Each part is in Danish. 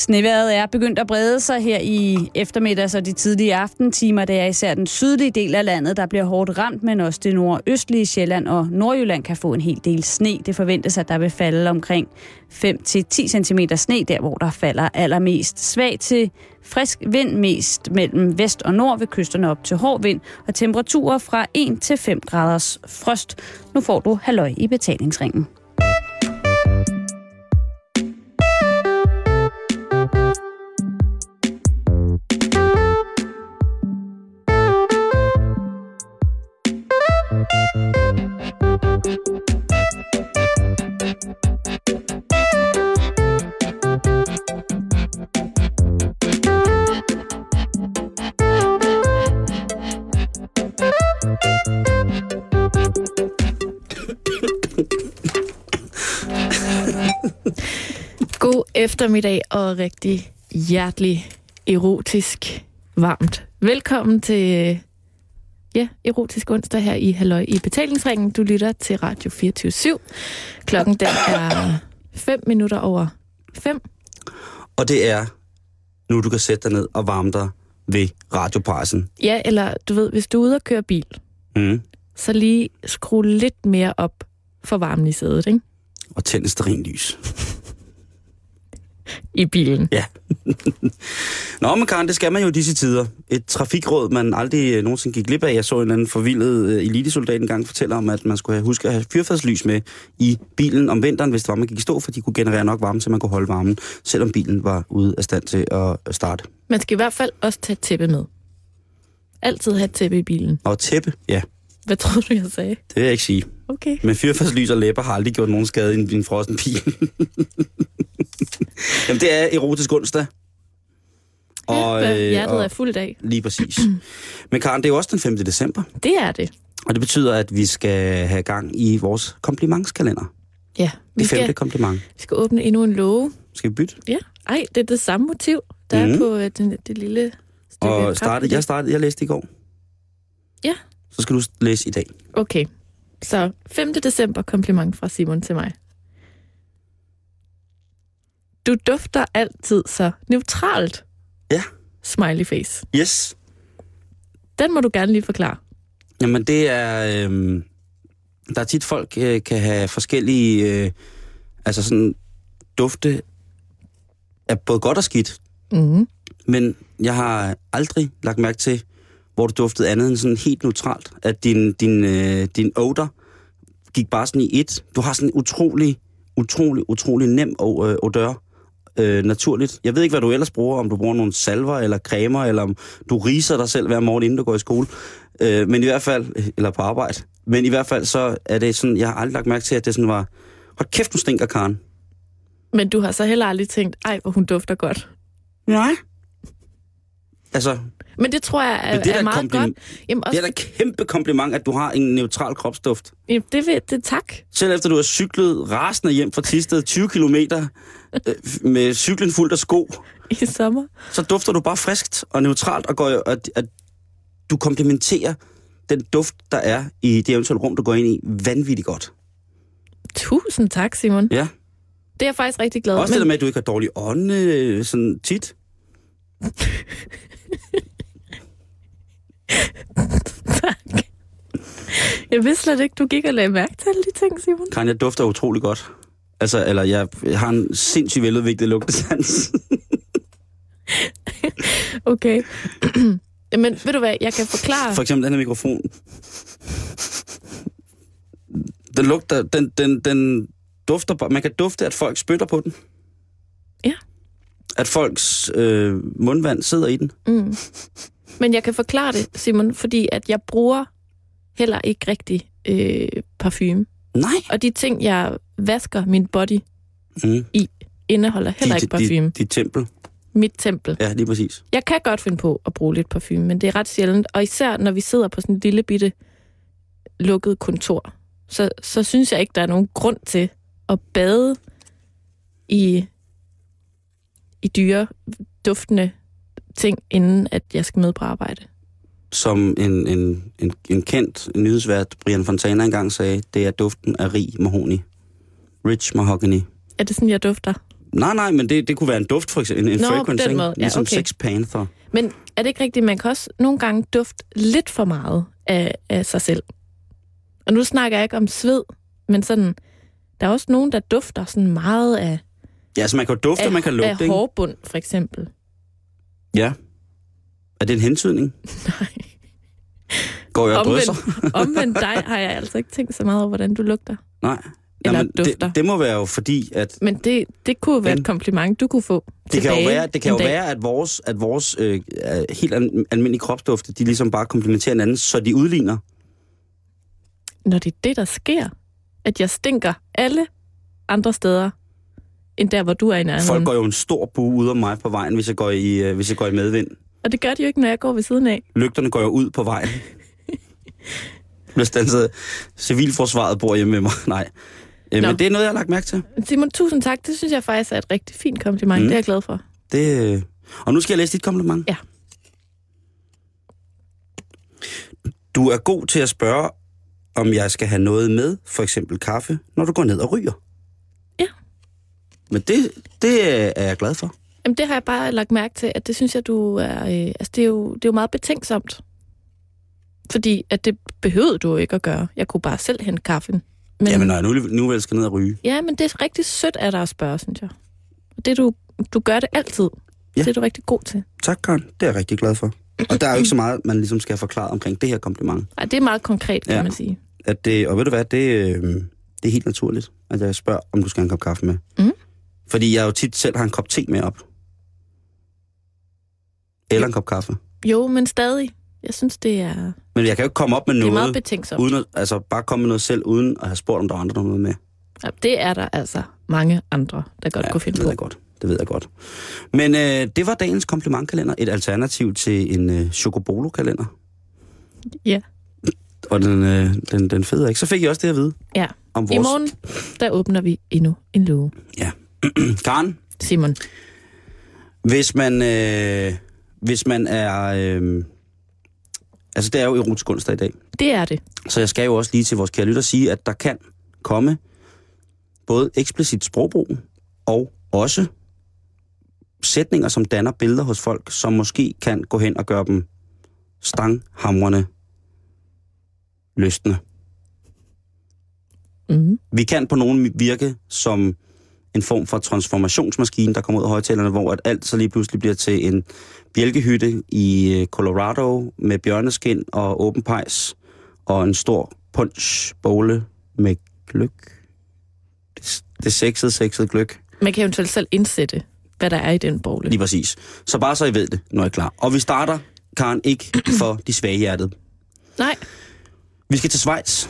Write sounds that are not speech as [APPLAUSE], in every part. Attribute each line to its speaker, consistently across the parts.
Speaker 1: Sneværet er begyndt at brede sig her i eftermiddags og de tidlige aftentimer. Det er især den sydlige del af landet, der bliver hårdt ramt, men også det nordøstlige Sjælland og Nordjylland kan få en hel del sne. Det forventes, at der vil falde omkring 5-10 cm sne, der hvor der falder allermest. Svag til frisk vind mest mellem vest og nord ved kysterne op til hård vind, og temperaturer fra 1 til 5 graders frost. Nu får du halløj i betalingsringen.
Speaker 2: Eftermiddag og rigtig hjertelig erotisk varmt. Velkommen til ja, erotisk onsdag her i Halløj i betalingsringen. Du lytter til Radio 24 /7. Klokken den er 5 minutter over 5.
Speaker 3: Og det er nu, du kan sætte dig ned og varme dig ved radiopressen.
Speaker 2: Ja, eller du ved, hvis du er ude og køre bil,
Speaker 3: Mm.
Speaker 2: så lige skru lidt mere op for varmen i sædet, ikke?
Speaker 3: Og tænd et lys.
Speaker 2: I bilen.
Speaker 3: Ja. Nå, men Karen, det skal man jo disse tider. Et trafikråd, man aldrig øh, nogensinde gik glip af. Jeg så en eller anden forvildet øh, elitesoldat engang fortælle om, at man skulle have, huske at have fyrfadslys med i bilen om vinteren, hvis det var, man gik i stå, for de kunne generere nok varme, så man kunne holde varmen, selvom bilen var ude af stand til at starte.
Speaker 2: Man skal i hvert fald også tage tæppe med. Altid have tæppe i bilen.
Speaker 3: Og tæppe, ja,
Speaker 2: Hvad tror du, jeg sagde?
Speaker 3: det vil jeg ikke sige.
Speaker 2: Okay.
Speaker 3: Men fyrfadslys og læber har aldrig gjort nogen skade i en, frossen bil. [LAUGHS] Jamen, det er erotisk onsdag.
Speaker 2: Og, ja,
Speaker 3: øh,
Speaker 2: hjertet
Speaker 3: og-
Speaker 2: er fuldt af.
Speaker 3: Lige præcis. [CLEARS THROAT] Men Karen, det er jo også den 5. december,
Speaker 2: Det er det.
Speaker 3: og det betyder, at vi skal have gang i vores komplimentskalender.
Speaker 2: Ja, vi
Speaker 3: Det femte
Speaker 2: skal,
Speaker 3: kompliment.
Speaker 2: vi skal åbne endnu en låge.
Speaker 3: Skal vi bytte?
Speaker 2: Ja, ej, det er det samme motiv, der mm.
Speaker 3: Mhm.
Speaker 2: er på øh, den, det lille stykke
Speaker 3: Og startede, jeg startede, jeg læste i går.
Speaker 2: Ja.
Speaker 3: Så skal du læse i dag.
Speaker 2: Okay, så 5. december kompliment fra Simon til mig. Du dufter altid så neutralt.
Speaker 3: Ja.
Speaker 2: Smiley face.
Speaker 3: Yes.
Speaker 2: Den må du gerne lige forklare.
Speaker 3: Jamen, det er... Øhm, der er tit folk øh, kan have forskellige... Øh, altså sådan dufte er både godt og skidt.
Speaker 2: Mm.
Speaker 3: Men jeg har aldrig lagt mærke til, hvor du duftede andet end sådan helt neutralt. At din, din, øh, din odor gik bare sådan i et. Du har sådan en utrolig, utrolig, utrolig nem øh, odør. Øh, naturligt. Jeg ved ikke, hvad du ellers bruger, om du bruger nogle salver eller cremer, eller om du riser dig selv hver morgen, inden du går i skole. Øh, men i hvert fald, eller på arbejde. Men i hvert fald, så er det sådan, jeg har aldrig lagt mærke til, at det sådan var, hold kæft, du stinker, Karen.
Speaker 2: Men du har så heller aldrig tænkt, ej, hvor hun dufter godt.
Speaker 3: Nej. Altså,
Speaker 2: Men det tror jeg er,
Speaker 3: Men det er
Speaker 2: er meget godt. Jamen,
Speaker 3: det
Speaker 2: også,
Speaker 3: er da kæmpe kompliment, at du har en neutral kropsduft.
Speaker 2: jamen, det, vil, det tak.
Speaker 3: Selv efter du har cyklet rasende hjem fra Tisted 20 km med cyklen fuldt af sko,
Speaker 2: I sommer.
Speaker 3: så dufter du bare friskt og neutralt, og, går, at, at du komplementerer den duft, der er i det eventuelle rum, du går ind i, vanvittigt godt.
Speaker 2: Tusind tak, Simon.
Speaker 3: Ja.
Speaker 2: Det er jeg faktisk rigtig glad
Speaker 3: Også
Speaker 2: men,
Speaker 3: det der med, at du ikke har dårlig ånde øh, sådan tit. [LAUGHS] [LAUGHS]
Speaker 2: tak. Jeg vidste slet ikke, du gik og lagde mærke til alle de ting, Simon.
Speaker 3: Karen, jeg dufter utrolig godt. Altså, eller jeg, har en sindssygt veludviklet lugtesans. [LAUGHS]
Speaker 2: Okay. [CLEARS THROAT] Jamen, ved du hvad, jeg kan forklare...
Speaker 3: For eksempel den her mikrofon. Den lugter, den, den, den dufter man kan dufte, at folk spytter på den.
Speaker 2: Ja.
Speaker 3: At folks øh, mundvand sidder i den.
Speaker 2: Mm. Men jeg kan forklare det, Simon, fordi at jeg bruger heller ikke rigtig øh, parfume.
Speaker 3: Nej.
Speaker 2: Og de ting, jeg vasker min body
Speaker 3: Mm.
Speaker 2: indeholder heller ikke parfume.
Speaker 3: Dit, dit tempel.
Speaker 2: Mit tempel.
Speaker 3: Ja, lige præcis.
Speaker 2: Jeg kan godt finde på at bruge lidt parfume, men det er ret sjældent. Og især når vi sidder på sådan et lille bitte lukket kontor, så, så synes jeg ikke, der er nogen grund til at bade i, i dyre, duftende ting, inden at jeg skal med på arbejde.
Speaker 3: Som en, en, en, en kendt nyhedsvært, Brian Fontana, engang sagde, det er duften af rig mahogni. Rich mahogany.
Speaker 2: Er det sådan, jeg dufter?
Speaker 3: Nej, nej, men det, det kunne være en duft, for eksempel. En,
Speaker 2: Nå,
Speaker 3: fragrance,
Speaker 2: den måde. Ja,
Speaker 3: Ligesom
Speaker 2: okay.
Speaker 3: Sex Panther.
Speaker 2: Men er det ikke rigtigt, man kan også nogle gange dufte lidt for meget af, af sig selv? Og nu snakker jeg ikke om sved, men sådan, der er også nogen, der dufter sådan meget af,
Speaker 3: Ja, altså man kan dufte, og
Speaker 2: af,
Speaker 3: man kan lugte,
Speaker 2: af
Speaker 3: ikke?
Speaker 2: hårbund, for eksempel.
Speaker 3: Ja. Er det en hentydning? [LAUGHS]
Speaker 2: Nej.
Speaker 3: Går jeg og drysser?
Speaker 2: Omvendt, [LAUGHS] omvendt dig har jeg altså ikke tænkt så meget over, hvordan du lugter.
Speaker 3: Nej.
Speaker 2: Eller
Speaker 3: Jamen,
Speaker 2: dufter.
Speaker 3: det, det må være jo fordi, at
Speaker 2: Men det, det kunne være
Speaker 3: Men-
Speaker 2: et kompliment, du kunne få
Speaker 3: det kan jo være, det kan jo
Speaker 2: dag.
Speaker 3: være at vores, at vores øh, øh, helt al- almindelige kropsdufte, de ligesom bare komplementerer hinanden, så de udligner.
Speaker 2: Når det er det, der sker, at jeg stinker alle andre steder, end der, hvor du er i nærheden.
Speaker 3: Folk går jo en stor bue ud af mig på vejen, hvis jeg går i, øh, hvis jeg går i medvind.
Speaker 2: Og det gør de jo ikke, når jeg går ved siden af.
Speaker 3: Lygterne går jo ud på vejen. [LAUGHS] Bliver standset. Civilforsvaret bor hjemme med mig. [LAUGHS] Nej. Øh, men det er noget, jeg har lagt mærke til.
Speaker 2: Simon, tusind tak. Det synes jeg faktisk er et rigtig fint kompliment.
Speaker 3: Mm.
Speaker 2: Mm. Det er jeg glad for.
Speaker 3: Det, øh, og nu skal jeg læse dit kompliment.
Speaker 2: Ja.
Speaker 3: Du er god til at spørge, om jeg skal have noget med, for eksempel kaffe, når du går ned og ryger. Men det, det er jeg glad for.
Speaker 2: Jamen, det har jeg bare lagt mærke til, at det synes jeg, du er... Øh, altså, det er, jo, det er jo meget betænksomt. Fordi at det behøvede du ikke at gøre. Jeg kunne bare selv hente kaffen. Men,
Speaker 3: Jamen, når jeg nu, nu vel skal ned og ryge.
Speaker 2: Ja, men det er rigtig sødt af dig at spørge, synes jeg. Det du, du gør det altid.
Speaker 3: Ja.
Speaker 2: Det er du rigtig god til.
Speaker 3: Tak, Karen. Det er jeg rigtig glad for. Og der er jo ikke så meget, man ligesom skal forklare omkring det her kompliment.
Speaker 2: Ej, det er meget konkret, kan
Speaker 3: ja.
Speaker 2: man sige.
Speaker 3: At det, og ved du hvad, det, øh, det er helt naturligt, at jeg spørger, om du skal have en kop kaffe med.
Speaker 2: Mm.
Speaker 3: Fordi jeg jo tit selv har en kop te med op. Eller en kop kaffe.
Speaker 2: Jo, men stadig. Jeg synes, det er,
Speaker 3: Men jeg kan jo ikke komme op med
Speaker 2: det er
Speaker 3: noget,
Speaker 2: meget betænksomt.
Speaker 3: uden at, altså bare komme med noget selv, uden at have spurgt, om der er andre, der noget med.
Speaker 2: Ja, det er der altså mange andre, der godt
Speaker 3: ja,
Speaker 2: kunne finde
Speaker 3: det ved
Speaker 2: på.
Speaker 3: jeg godt. Det ved jeg godt. Men øh, det var dagens komplimentkalender. Et alternativ til en øh, Chocobolo-kalender.
Speaker 2: Ja.
Speaker 3: Og den, øh, den, den fede, ikke? Så fik jeg også det at vide.
Speaker 2: Ja.
Speaker 3: Om
Speaker 2: I
Speaker 3: vores...
Speaker 2: morgen, der åbner vi endnu en lue. [CLEARS THROAT]
Speaker 3: Karen,
Speaker 2: Simon.
Speaker 3: hvis man, øh, hvis man er... Øh, altså, det er jo erotisk onsdag i dag.
Speaker 2: Det er det.
Speaker 3: Så jeg skal jo også lige til vores kære lytter sige, at der kan komme både eksplicit sprogbrug og også sætninger, som danner billeder hos folk, som måske kan gå hen og gøre dem stanghamrende lystende.
Speaker 2: Mm.
Speaker 3: Vi kan på nogen virke som en form for transformationsmaskine, der kommer ud af højtalerne, hvor at alt så lige pludselig bliver til en bjælkehytte i øh, Colorado med bjørneskin og åben pejs og en stor punchbowle med gløk. Det, det sexede, sexede gløk.
Speaker 2: Man kan eventuelt selv indsætte, hvad der er i den bogle.
Speaker 3: Lige præcis. Så bare så I ved det, når I er klar. Og vi starter, Karen, ikke [CLEARS THROAT] for de svage hjertet.
Speaker 2: Nej.
Speaker 3: Vi skal til Schweiz.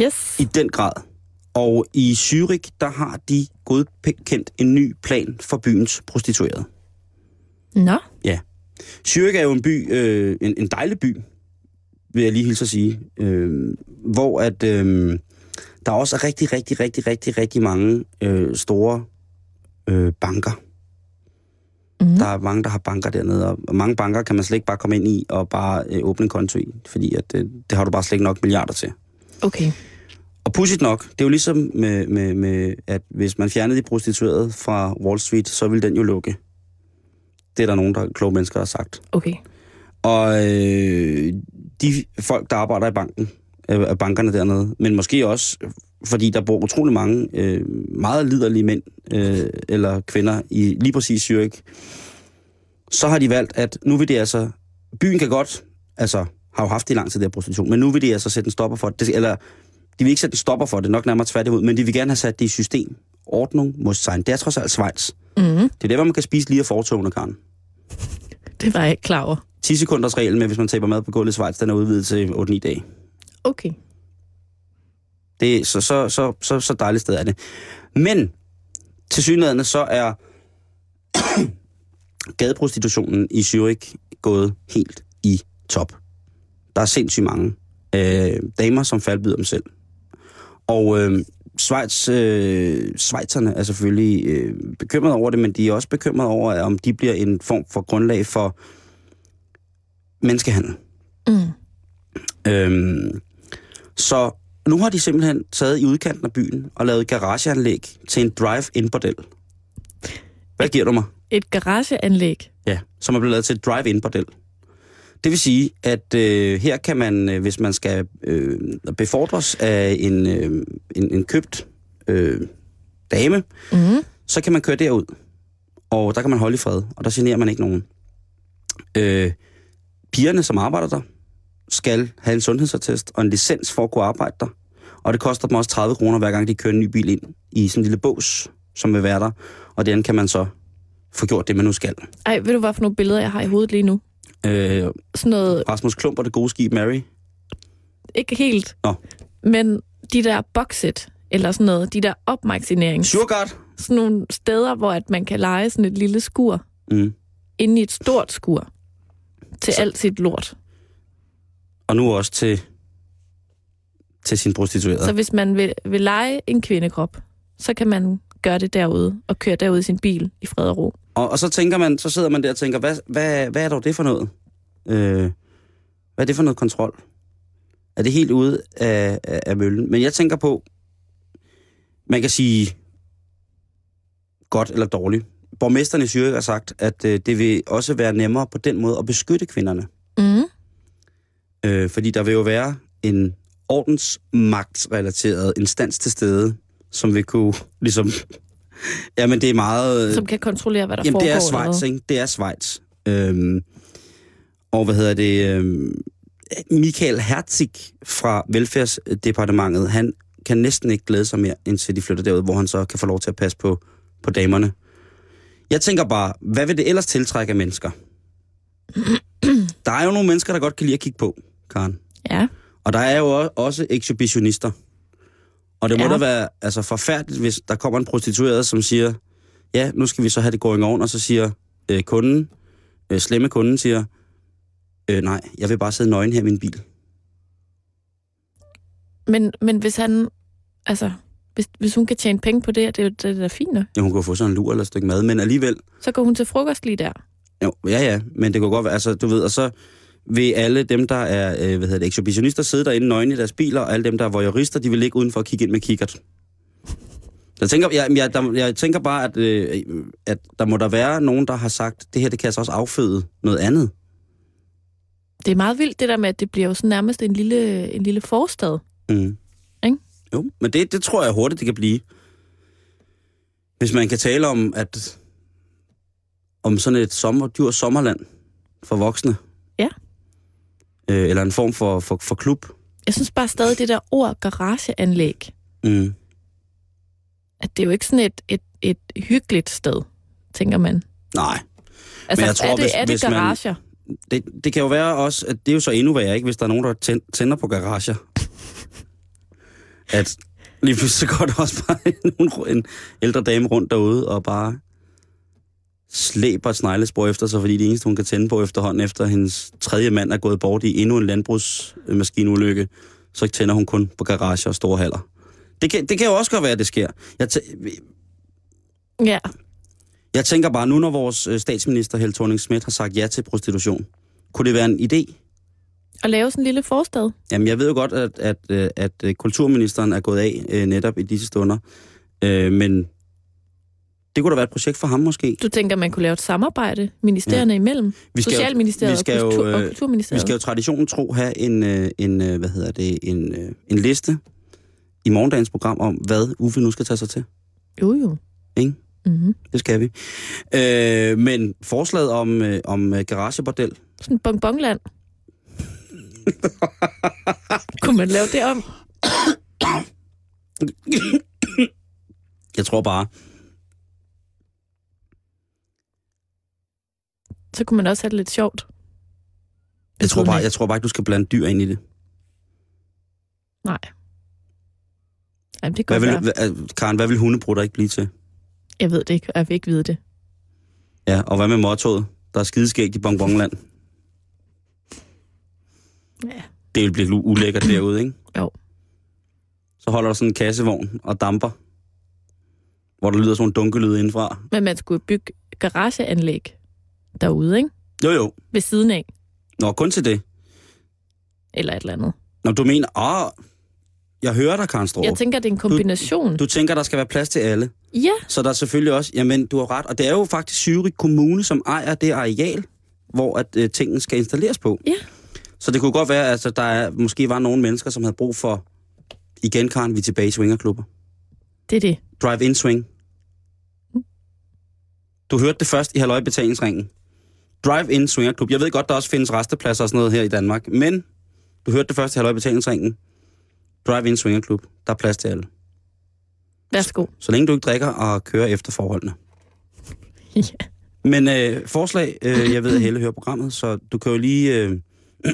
Speaker 2: Yes.
Speaker 3: I den grad. Og i Zürich, der har de godkendt en ny plan for byens prostituerede.
Speaker 2: Nå.
Speaker 3: Ja. Zürich er jo en by, øh, en, en dejlig by, vil jeg lige hilse at sige, øh, hvor at øh, der også er rigtig, rigtig, rigtig, rigtig, rigtig mange øh, store øh, banker.
Speaker 2: Mm.
Speaker 3: Der er mange, der har banker dernede, og mange banker kan man slet ikke bare komme ind i og bare øh, åbne en konto i, fordi at, øh, det har du bare slet ikke nok milliarder til.
Speaker 2: Okay.
Speaker 3: Og pudsigt nok, det er jo ligesom med, med, med, at hvis man fjernede de prostituerede fra Wall Street, så ville den jo lukke. Det er der nogen, der kloge mennesker har sagt.
Speaker 2: Okay.
Speaker 3: Og øh, de folk, der arbejder i banken, øh, af bankerne dernede, men måske også, fordi der bor utrolig mange øh, meget liderlige mænd øh, eller kvinder i lige præcis Zürich, så har de valgt, at nu vil de altså, byen kan godt, altså har jo haft det i lang tid, der prostitution, men nu vil de altså sætte en stopper for det, eller de vil ikke sætte en stopper for det, nok nærmere tværtimod, men de vil gerne have sat det i system. Ordnung muss sein. Det er trods alt Schweiz.
Speaker 2: Mm.
Speaker 3: Det er der, hvor man kan spise lige af fortogene, Karen.
Speaker 2: Det var jeg ikke klar over.
Speaker 3: 10 sekunders regel med, hvis man taber mad på gulvet i Schweiz, den er udvidet til 8-9 dage.
Speaker 2: Okay.
Speaker 3: Det er så, så, så, så, så dejligt sted er det. Men til synligheden så er [COUGHS] gadeprostitutionen i Zürich gået helt i top. Der er sindssygt mange øh, damer, som faldbyder dem selv. Og øh, Schweiz, øh, Schweizerne er selvfølgelig øh, bekymrede over det, men de er også bekymrede over, om de bliver en form for grundlag for menneskehandel.
Speaker 2: Mm.
Speaker 3: Øhm, så nu har de simpelthen taget i udkanten af byen og lavet garageanlæg til en drive-in bordel. Hvad giver du mig?
Speaker 2: Et garageanlæg.
Speaker 3: Ja, som er blevet lavet til et drive-in bordel. Det vil sige, at øh, her kan man, øh, hvis man skal øh, befordres af en, øh, en, en købt øh, dame,
Speaker 2: Mm.
Speaker 3: så kan man køre derud. Og der kan man holde i fred, og der generer man ikke nogen. Øh, pigerne, som arbejder der, skal have en sundhedsattest og en licens for at kunne arbejde der. Og det koster dem også 30 kroner, hver gang de kører en ny bil ind i sådan en lille bås, som vil være der. Og den kan man så få gjort det, man nu skal.
Speaker 2: Ej, ved du, hvad for nogle billeder, jeg har i hovedet lige nu?
Speaker 3: Øh,
Speaker 2: Sådan noget,
Speaker 3: Rasmus Klump og det gode skib Mary.
Speaker 2: ikke helt,
Speaker 3: Nå.
Speaker 2: men de der boxet, eller sådan noget, de der opmagasinering.
Speaker 3: Surgard.
Speaker 2: Sådan nogle steder, hvor at man kan lege sådan et lille skur
Speaker 3: Mm.
Speaker 2: inde i et stort skur til
Speaker 3: Så-
Speaker 2: alt sit lort.
Speaker 3: Og nu også til, til sin prostituerede.
Speaker 2: Så hvis man vil, vil lege en kvindekrop, så kan man gøre det derude, og køre derud i sin bil i fred og ro.
Speaker 3: Og, og så tænker man, så sidder man der og tænker, hvad, hvad, hvad er dog det for noget? Øh, hvad er det for noget kontrol? Er det helt ude af, af, af møllen? Men jeg tænker på, man kan sige godt eller dårligt. Borgmesteren i Zürich har sagt, at øh, det vil også være nemmere på den måde at beskytte kvinderne.
Speaker 2: Mm.
Speaker 3: Øh, fordi der vil jo være en ordensmagtsrelateret instans til stede, som vil kunne ligesom... Jamen, det er meget...
Speaker 2: Som kan kontrollere, hvad der
Speaker 3: Jamen,
Speaker 2: foregår.
Speaker 3: det er Schweiz, ikke? Det er Schweiz. Øhm, og hvad hedder det? Øhm, Michael Herzig fra Velfærdsdepartementet, han kan næsten ikke glæde sig mere, indtil de flytter derud, hvor han så kan få lov til at passe på, på damerne. Jeg tænker bare, hvad vil det ellers tiltrække af mennesker? Der er jo nogle mennesker, der godt kan lide at kigge på, Karen.
Speaker 2: Ja.
Speaker 3: Og der er jo også- også ekshibitionister. Og det må
Speaker 2: Ja.
Speaker 3: da være altså, forfærdeligt, hvis der kommer en prostitueret, som siger, ja, nu skal vi så have det going on, og så siger øh, kunden, øh, slemme kunden siger, øh, nej, jeg vil bare sidde nøgen her i min bil.
Speaker 2: Men, men hvis han... Altså, hvis, hvis hun kan tjene penge på det, det er jo det er da fint nok.
Speaker 3: Ja, hun kunne få sådan en lur eller et stykke mad, men alligevel,
Speaker 2: Så går hun til frokost lige der.
Speaker 3: jo, ja ja, men det kunne godt være, altså du ved, og så vil alle dem, der er, øh, hvad hedder det, ekshibitionister, sidde derinde nøgne i deres biler, og alle dem, der er voyeurister, de vil ligge udenfor og kigge ind med kikkert. Jeg tænker, jeg, jeg, der, jeg tænker bare, at, øh, at der må der være nogen, der har sagt, det her, det kan altså også afføde noget andet.
Speaker 2: Det er meget vildt det der med, at det bliver jo sådan nærmest en lille, en lille forstad.
Speaker 3: Mm.
Speaker 2: Ikke?
Speaker 3: Jo, men det, det tror jeg hurtigt, det kan blive. Hvis man kan tale om, at om sådan et sommer, dyr sommerland for voksne. Øh, eller en form for, for, for klub.
Speaker 2: Jeg synes bare stadig, det der ord garageanlæg,
Speaker 3: Mm.
Speaker 2: at det er jo ikke sådan et, et, et hyggeligt sted, tænker man.
Speaker 3: Nej,
Speaker 2: Altså,
Speaker 3: jeg tror,
Speaker 2: er det,
Speaker 3: hvis-
Speaker 2: er det
Speaker 3: hvis man-
Speaker 2: garager?
Speaker 3: det, det kan jo være også, at det er jo så endnu værre, ikke, hvis der er nogen, der tæn- tænder på garager. at lige pludselig så går der også bare [LAUGHS] en, en ældre dame rundt derude og bare slæber et sneglespor efter sig, fordi det eneste, hun kan tænde på efterhånden, efter hendes tredje mand er gået bort i endnu en landbrugsmaskinulykke, så tænder hun kun på garager og store haller. Det kan, det kan jo også godt være, at det sker. Jeg,
Speaker 2: Ja,
Speaker 3: jeg tænker bare, nu når vores øh, statsminister Helle thorning Schmidt har sagt ja til prostitution, kunne det være en idé
Speaker 2: at lave sådan en lille forstad.
Speaker 3: Jamen, jeg ved jo godt, at, at, øh, at øh, kulturministeren er gået af netop i disse stunder. Øh, men det kunne da være et projekt for ham måske.
Speaker 2: Du tænker, man kunne lave et samarbejde ministerierne ja. imellem?
Speaker 3: Vi skal,
Speaker 2: Socialministeriet
Speaker 3: vi skal
Speaker 2: og, kultur,
Speaker 3: jo,
Speaker 2: og
Speaker 3: øh, vi
Speaker 2: Kulturministeriet?
Speaker 3: skal jo traditionen tro have en, øh, en øh, hvad hedder det, en, øh, en liste i morgendagens program om, hvad Uffe nu skal tage sig til.
Speaker 2: Jo, jo.
Speaker 3: Ikke?
Speaker 2: Mm-hmm.
Speaker 3: Det skal vi. Øh, men forslaget om, øh, om garagebordel,
Speaker 2: Sådan bonbonland. [LAUGHS] kunne man lave det om?
Speaker 3: jeg tror bare,
Speaker 2: Så kunne man også have det lidt sjovt.
Speaker 3: jeg tror bare, jeg tror bare ikke, du skal blande dyr ind i det.
Speaker 2: Nej. Jamen, det kan
Speaker 3: Hvad vil, hvad, Karen, hvad vil hundebrutter ikke blive til?
Speaker 2: Jeg ved det ikke, og jeg vil ikke vide det.
Speaker 3: Ja, og hvad med mottoet? Der er skideskægt i Bonbonland.
Speaker 2: Ja.
Speaker 3: Det vil blive ulækkert derude, ikke? [CLEARS THROAT]
Speaker 2: Jo.
Speaker 3: Så holder der sådan en kassevogn og damper, hvor der lyder sådan en dunkelyd indenfra.
Speaker 2: Men man skulle bygge garageanlæg derude, ikke?
Speaker 3: Jo, jo.
Speaker 2: Ved siden af.
Speaker 3: Nå, kun til det.
Speaker 2: Eller et eller andet.
Speaker 3: Nå, du mener, åh, Jeg hører dig, Karen Stroh.
Speaker 2: Jeg tænker, det er en kombination.
Speaker 3: Du tænker, der skal være plads til alle.
Speaker 2: ja,
Speaker 3: Så der er selvfølgelig også, jamen du har ret, og det er jo faktisk Zürich Kommune, som ejer det areal, hvor at øh, tingene skal installeres på.
Speaker 2: Ja.
Speaker 3: Så det kunne godt være, at altså, der er, måske var nogle mennesker, som havde brug for, igen Karen, vi er tilbage i swingerklubber.
Speaker 2: det er det.
Speaker 3: Drive-in swing. Du hørte det først i Halløj Betalingsringen. Drive-in swingerklub. Jeg ved godt, der også findes restepladser og sådan noget her i Danmark, men du hørte det først i Halløj Betalingsringen. Drive-in swingerklub. Der er plads til alle.
Speaker 2: Værsgo.
Speaker 3: Så længe du ikke drikker og kører efter forholdene. [LAUGHS]
Speaker 2: Ja.
Speaker 3: Men øh, forslag, øh, jeg ved, at Helle hører programmet, så du kan jo lige øh,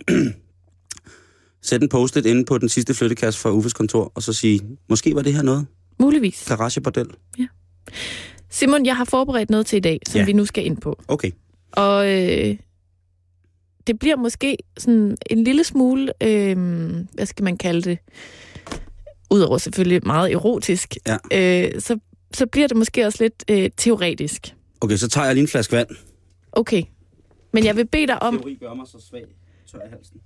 Speaker 3: [CLEARS THROAT] sætte en post-it inde på den sidste flyttekasse fra Uffes kontor, og så sige, måske var det her noget?
Speaker 2: Muligvis.
Speaker 3: Garagebordel?
Speaker 2: Simon, jeg har forberedt noget til i dag, som
Speaker 3: Ja.
Speaker 2: vi nu skal ind på.
Speaker 3: Okay.
Speaker 2: Og øh, det bliver måske sådan en lille smule, øh, hvad skal man kalde det, udover selvfølgelig meget erotisk,
Speaker 3: Ja.
Speaker 2: øh, så, så bliver det måske også lidt øh, teoretisk.
Speaker 3: Okay, så tager jeg lige en flaske vand.
Speaker 2: Okay. Men jeg vil bede dig om,
Speaker 3: Teori gør mig så svag.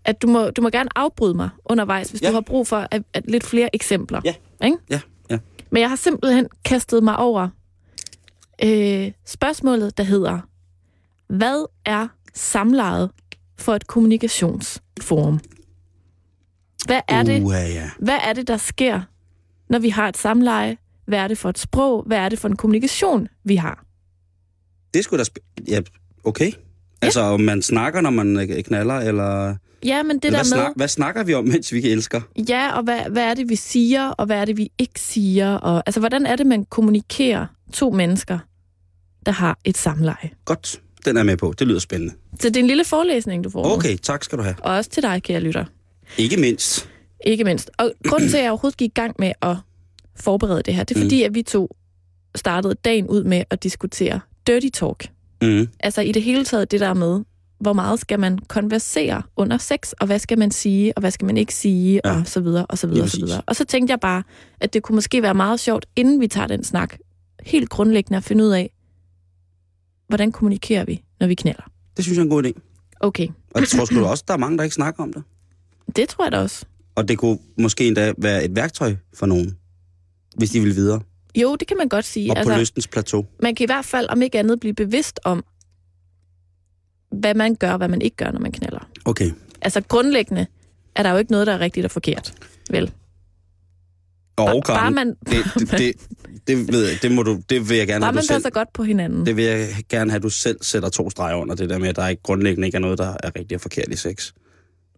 Speaker 2: At du må, du må gerne afbryde mig undervejs, hvis
Speaker 3: Ja.
Speaker 2: du har brug for at, at lidt flere eksempler.
Speaker 3: Ja.
Speaker 2: Ikke?
Speaker 3: Ja, ja.
Speaker 2: Men jeg har simpelthen kastet mig over øh, spørgsmålet, der hedder, hvad er samlejet for et kommunikationsforum? Hvad er det,
Speaker 3: Uh, ja.
Speaker 2: hvad er det, der sker, når vi har et samleje? Hvad er det for et sprog? Hvad er det for en kommunikation, vi har?
Speaker 3: Det skulle da... Sp- ja, okay. Altså, om man snakker, når man øh, knaller, eller...
Speaker 2: Ja, men det
Speaker 3: eller
Speaker 2: der
Speaker 3: hvad,
Speaker 2: med...
Speaker 3: snak, hvad snakker vi om, [LAUGHS] mens vi elsker?
Speaker 2: Ja, og hvad, hvad er det, vi siger, og hvad er det, vi ikke siger? Og, altså, hvordan er det, man kommunikerer to mennesker, der har et samleje?
Speaker 3: Godt, den er med på. Det lyder spændende.
Speaker 2: Så det er en lille forelæsning, du får.
Speaker 3: Okay, tak skal du have.
Speaker 2: Og også til dig, kære lytter.
Speaker 3: Ikke mindst.
Speaker 2: Ikke mindst. Og [CLEARS THROAT] grunden til, at jeg overhovedet gik i gang med at forberede det her, det er
Speaker 3: Mm.
Speaker 2: fordi, at vi to startede dagen ud med at diskutere dirty talk.
Speaker 3: Mm.
Speaker 2: Altså i det hele taget det der med, hvor meget skal man konversere under sex, og hvad skal man sige, og hvad skal man ikke sige,
Speaker 3: Ja.
Speaker 2: og så videre, og så videre, og så videre. Og så tænkte jeg bare, at det kunne måske være meget sjovt, inden vi tager den snak, helt grundlæggende at finde ud af, hvordan kommunikerer vi, når vi knælder.
Speaker 3: Det synes jeg er en god idé.
Speaker 2: Okay,
Speaker 3: Og jeg tror sgu også, der er mange, der ikke snakker om det.
Speaker 2: det tror jeg da også.
Speaker 3: Og det kunne måske endda være et værktøj for nogen, hvis de vil videre.
Speaker 2: Jo, det kan man godt sige.
Speaker 3: Og på
Speaker 2: Altså,
Speaker 3: lystens plateau.
Speaker 2: man kan i hvert fald, om ikke andet, blive bevidst om, hvad man gør, og hvad man ikke gør, når man knælder.
Speaker 3: Okay.
Speaker 2: Altså grundlæggende er der jo ikke noget, der er rigtigt og forkert. Vel? Bare-
Speaker 3: Karen,
Speaker 2: bare man-
Speaker 3: det, det, det, det, ved jeg, det, må du, det vil jeg gerne
Speaker 2: Bare
Speaker 3: have,
Speaker 2: man
Speaker 3: du selv,
Speaker 2: passer godt på hinanden.
Speaker 3: det vil jeg gerne have, at du selv sætter to streger under det der med, at der ikke grundlæggende ikke er noget, der er rigtigt og forkert i sex.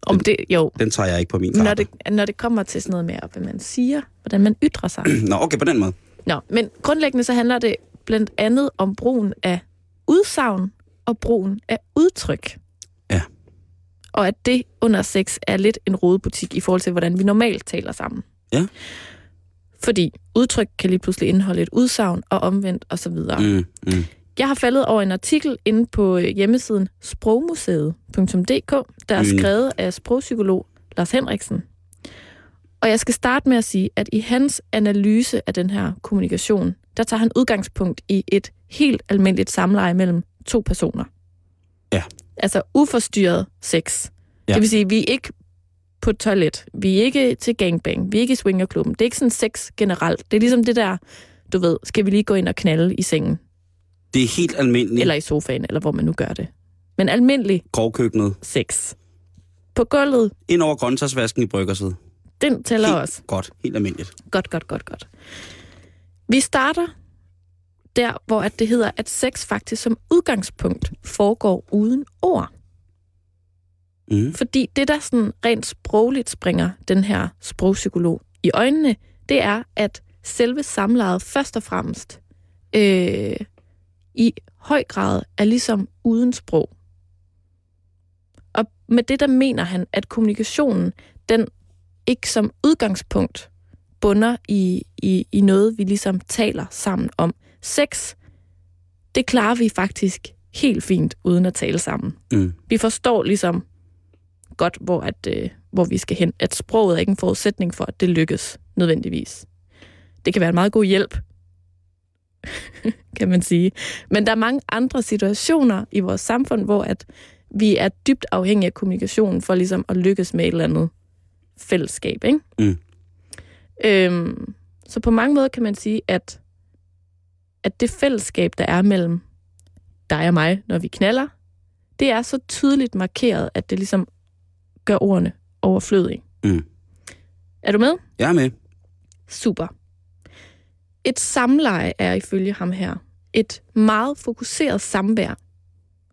Speaker 2: Om det, jo,
Speaker 3: Den tager jeg ikke på min
Speaker 2: når
Speaker 3: kappe.
Speaker 2: det, når det kommer til sådan noget med, hvad man siger, hvordan man ytrer sig. [CLEARS THROAT]
Speaker 3: Nå, okay, på den måde.
Speaker 2: Nå, men grundlæggende så handler det blandt andet om brugen af udsagn og brugen af udtryk.
Speaker 3: Ja.
Speaker 2: Og at det under sex er lidt en rodebutik i forhold til, hvordan vi normalt taler sammen.
Speaker 3: Ja.
Speaker 2: Fordi udtryk kan lige pludselig indeholde et udsagn og omvendt osv. Mm.
Speaker 3: Mm, mm.
Speaker 2: Jeg har faldet over en artikel inde på øh, hjemmesiden sprogmuseet.dk, der er
Speaker 3: Mm.
Speaker 2: skrevet af sprogpsykolog Lars Henriksen. Og jeg skal starte med at sige, at i hans analyse af den her kommunikation, der tager han udgangspunkt i et helt almindeligt samleje mellem to personer.
Speaker 3: Ja.
Speaker 2: Altså uforstyrret sex.
Speaker 3: Ja.
Speaker 2: Det vil sige, at vi er ikke på et toilet. Vi er ikke til gangbang. Vi er ikke i swingerklubben. Det er ikke sådan sex generelt. Det er ligesom det der, du ved, skal vi lige gå ind og knalde i sengen?
Speaker 3: Det er helt almindeligt.
Speaker 2: Eller i sofaen, eller hvor man nu gør det. Men almindelig
Speaker 3: Grovkøkkenet.
Speaker 2: sex. På gulvet,
Speaker 3: Ind over grøntsagsvasken i bryggersiden.
Speaker 2: den tæller
Speaker 3: Helt
Speaker 2: også.
Speaker 3: Godt, helt almindeligt.
Speaker 2: Godt, godt, godt, godt. Vi starter der, hvor at det hedder, at sex faktisk som udgangspunkt foregår uden ord.
Speaker 3: Mm.
Speaker 2: Fordi det, der sådan rent sprogligt springer den her sprogpsykolog i øjnene, det er, at selve samlejet først og fremmest øh, i høj grad er ligesom uden sprog. Og med det, der mener han, at kommunikationen, den ikke som udgangspunkt bunder i, i, i noget, vi ligesom taler sammen om. Sex, det klarer vi faktisk helt fint uden at tale sammen.
Speaker 3: Mm.
Speaker 2: Vi forstår ligesom godt, hvor, at, øh, hvor vi skal hen. At sproget er ikke en forudsætning for, at det lykkes nødvendigvis. Det kan være en meget god hjælp, [LAUGHS] kan man sige. Men der er mange andre situationer i vores samfund, hvor at vi er dybt afhængige af kommunikationen for ligesom at lykkes med et eller andet fællesskab. Ikke?
Speaker 3: Mm.
Speaker 2: Øhm, så på mange måder kan man sige, at, at det fællesskab, der er mellem dig og mig, når vi knaller, det er så tydeligt markeret, at det ligesom gør ordene overflødige.
Speaker 3: Mm.
Speaker 2: Er du med?
Speaker 3: Jeg er med.
Speaker 2: Super. Et samleje er ifølge ham her et meget fokuseret samvær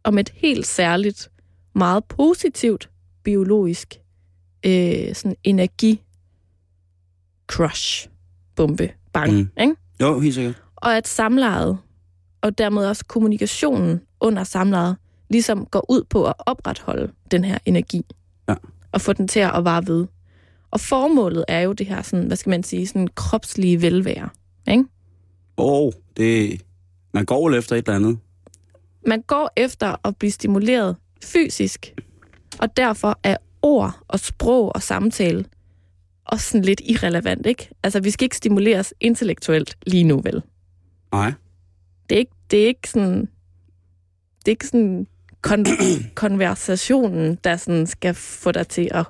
Speaker 2: om et helt særligt, meget positivt biologisk øh, sådan energi crush bombe bang,
Speaker 3: Mm.
Speaker 2: ikke?
Speaker 3: Jo, helt sikkert.
Speaker 2: Og at samlejet, og dermed også kommunikationen under samlejet, ligesom går ud på at opretholde den her energi. Og få den til at vare ved. Og formålet er jo det her, sådan, hvad skal man sige, sådan kropslige velvære. Ikke?
Speaker 3: Åh, oh, det... Man går vel efter et eller andet.
Speaker 2: Man går efter at blive stimuleret fysisk, og derfor er ord og sprog og samtale også sådan lidt irrelevant, ikke? Altså, vi skal ikke stimuleres intellektuelt lige nu, vel?
Speaker 3: Nej.
Speaker 2: Det er ikke, det er ikke sådan... Det er ikke sådan kon- [CLEARS THROAT] konversationen, der sådan skal få dig til at,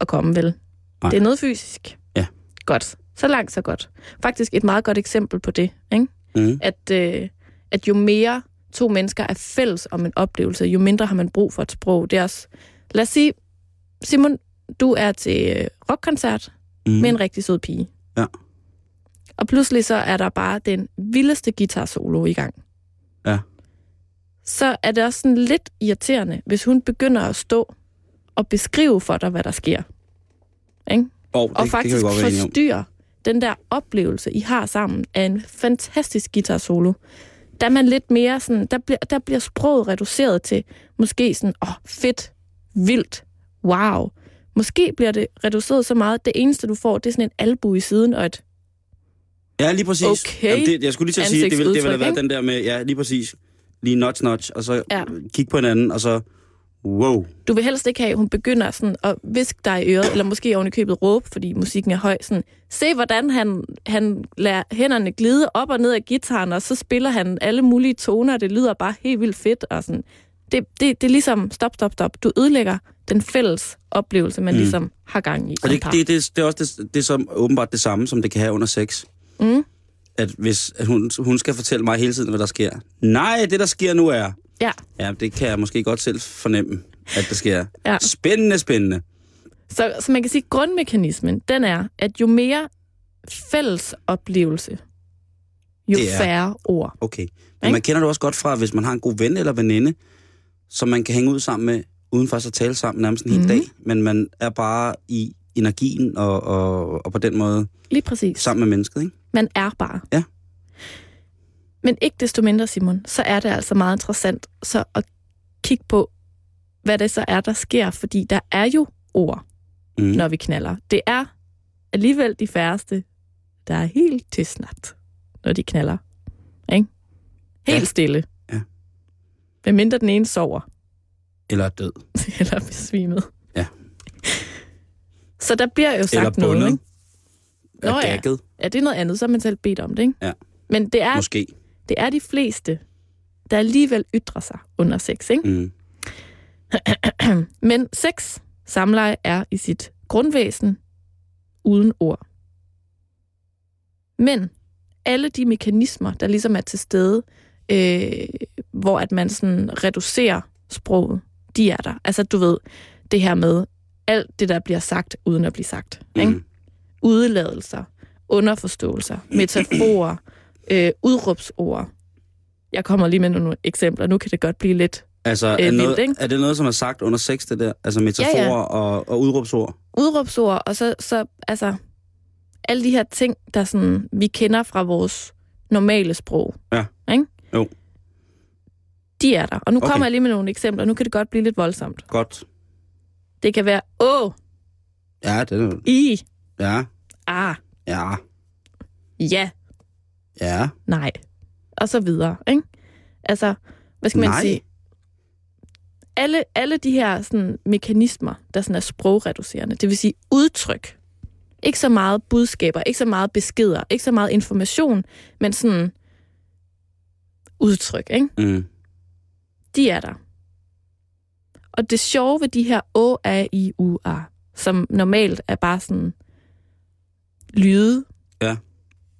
Speaker 2: at komme, vel?
Speaker 3: Nej.
Speaker 2: Det er noget fysisk.
Speaker 3: Ja.
Speaker 2: Godt. Så langt, så godt. Faktisk et meget godt eksempel på det, ikke?
Speaker 3: Mm.
Speaker 2: At, øh, at jo mere to mennesker er fælles om en oplevelse, jo mindre har man brug for et sprog. Det er også... Lad os sige, Simon, du er til øh, rockkoncert
Speaker 3: Mm.
Speaker 2: med en rigtig sød pige.
Speaker 3: Ja.
Speaker 2: Og pludselig så er der bare den vildeste guitar solo i gang. Så er det også sådan lidt irriterende, hvis hun begynder at stå og beskrive for dig, hvad der sker. Ikke?
Speaker 3: Oh, det,
Speaker 2: Og
Speaker 3: det
Speaker 2: faktisk
Speaker 3: vi godt
Speaker 2: forstyrre den der oplevelse, I har sammen af en fantastisk guitar solo. Der er man lidt mere sådan, der bliver, der bliver sproget reduceret til måske sådan, åh, oh, fedt, vildt, wow. Måske bliver det reduceret så meget, at det eneste, du får, det er sådan en albu i siden og et
Speaker 3: Ja, lige præcis.
Speaker 2: Okay.
Speaker 3: det, jeg skulle lige til at sige, det ville, det ville have været den der med, ja, lige præcis. Lige notch, notch, og så
Speaker 2: Ja.
Speaker 3: kigge på hinanden, og så, wow.
Speaker 2: Du vil helst ikke have, at hun begynder sådan at viske dig i øret, eller måske oven i købet råbe, fordi musikken er høj. Sådan, se, hvordan han, han lader hænderne glide op og ned af gitaren, og så spiller han alle mulige toner, og det lyder bare helt vildt fedt. Og sådan. Det, det, det er ligesom, stop, stop, stop. Du ødelægger den fælles oplevelse, man
Speaker 3: Mm.
Speaker 2: ligesom har gang i.
Speaker 3: Og det,
Speaker 2: par.
Speaker 3: det, det, det er også det, det er som, åbenbart det samme, som det kan have under sex.
Speaker 2: Mm.
Speaker 3: At hvis at hun, hun skal fortælle mig hele tiden, hvad der sker. Nej, det der sker nu er...
Speaker 2: Ja.
Speaker 3: Ja, det kan jeg måske godt selv fornemme, at det sker.
Speaker 2: Ja.
Speaker 3: Spændende, spændende.
Speaker 2: Så, så man kan sige, at grundmekanismen, den er, at jo mere fælles oplevelse, jo
Speaker 3: Det er-
Speaker 2: færre ord.
Speaker 3: Okay. Men
Speaker 2: Ikke?
Speaker 3: man kender det også godt fra, hvis man har en god ven eller veninde, som man kan hænge ud sammen med, uden faktisk at tale sammen nærmest en hel
Speaker 2: Mhm.
Speaker 3: dag. Men man er bare i energien og, og, og på den måde
Speaker 2: Lige præcis.
Speaker 3: sammen med mennesket, ikke?
Speaker 2: Man er bare.
Speaker 3: Ja.
Speaker 2: Men ikke desto mindre, Simon, så er det altså meget interessant så at kigge på, hvad det så er, der sker, fordi der er jo ord,
Speaker 3: Mm.
Speaker 2: når vi knaller. Det er alligevel de færreste, der er helt tilsnat, når de knaller. Ikke? Helt
Speaker 3: Ja.
Speaker 2: stille.
Speaker 3: Ja.
Speaker 2: Hvem mindre den ene sover,
Speaker 3: Eller er død. [LAUGHS]
Speaker 2: eller besvimet.
Speaker 3: Ja.
Speaker 2: Så der bliver jo sagt
Speaker 3: Eller bundet.
Speaker 2: noget, ikke?
Speaker 3: Er
Speaker 2: Nå ja. Ja, det er noget andet, så har man selv bedt om det, ikke?
Speaker 3: Ja.
Speaker 2: Men det er
Speaker 3: måske.
Speaker 2: det er de fleste, der alligevel ytrer sig under sex, ikke?
Speaker 3: Mm.
Speaker 2: Men sex, samleje, er i sit grundvæsen uden ord. Men alle de mekanismer, der ligesom er til stede, øh, hvor at man sådan reducerer sproget, de er der. Altså, du ved, det her med alt det, der bliver sagt, uden at blive sagt. Ikke?
Speaker 3: Mm.
Speaker 2: Udladelser, underforståelser, metaforer, [CLEARS THROAT] øh, udråbsord. Jeg kommer lige med nogle eksempler. Nu kan det godt blive lidt
Speaker 3: Altså, er,
Speaker 2: vildt,
Speaker 3: noget,
Speaker 2: ikke?
Speaker 3: er det noget, som er sagt under sex, det der? Altså metaforer
Speaker 2: Ja,
Speaker 3: ja. Og, og udråbsord?
Speaker 2: udråbsord, og så, så altså, alle de her ting, der sådan, vi kender fra vores normale sprog.
Speaker 3: Ja.
Speaker 2: Ikke?
Speaker 3: Jo.
Speaker 2: De er der. Og nu
Speaker 3: Okay.
Speaker 2: kommer jeg lige med nogle eksempler. Nu kan det godt blive lidt voldsomt.
Speaker 3: Godt.
Speaker 2: Det kan være, åh,
Speaker 3: Ja, det er
Speaker 2: i,
Speaker 3: Ja,
Speaker 2: ah,
Speaker 3: ja,
Speaker 2: ja,
Speaker 3: ja.
Speaker 2: nej, og så videre. Ikke? Altså, hvad skal man
Speaker 3: Nej.
Speaker 2: sige? Alle, alle de her sådan, mekanismer, der sådan er sprogreducerende, det vil sige udtryk, ikke så meget budskaber, ikke så meget beskeder, ikke så meget information, men sådan udtryk, ikke?
Speaker 3: Mm.
Speaker 2: de er der. Og det sjove ved de her Å, A, I, U, A, som normalt er bare sådan lyde.
Speaker 3: Ja.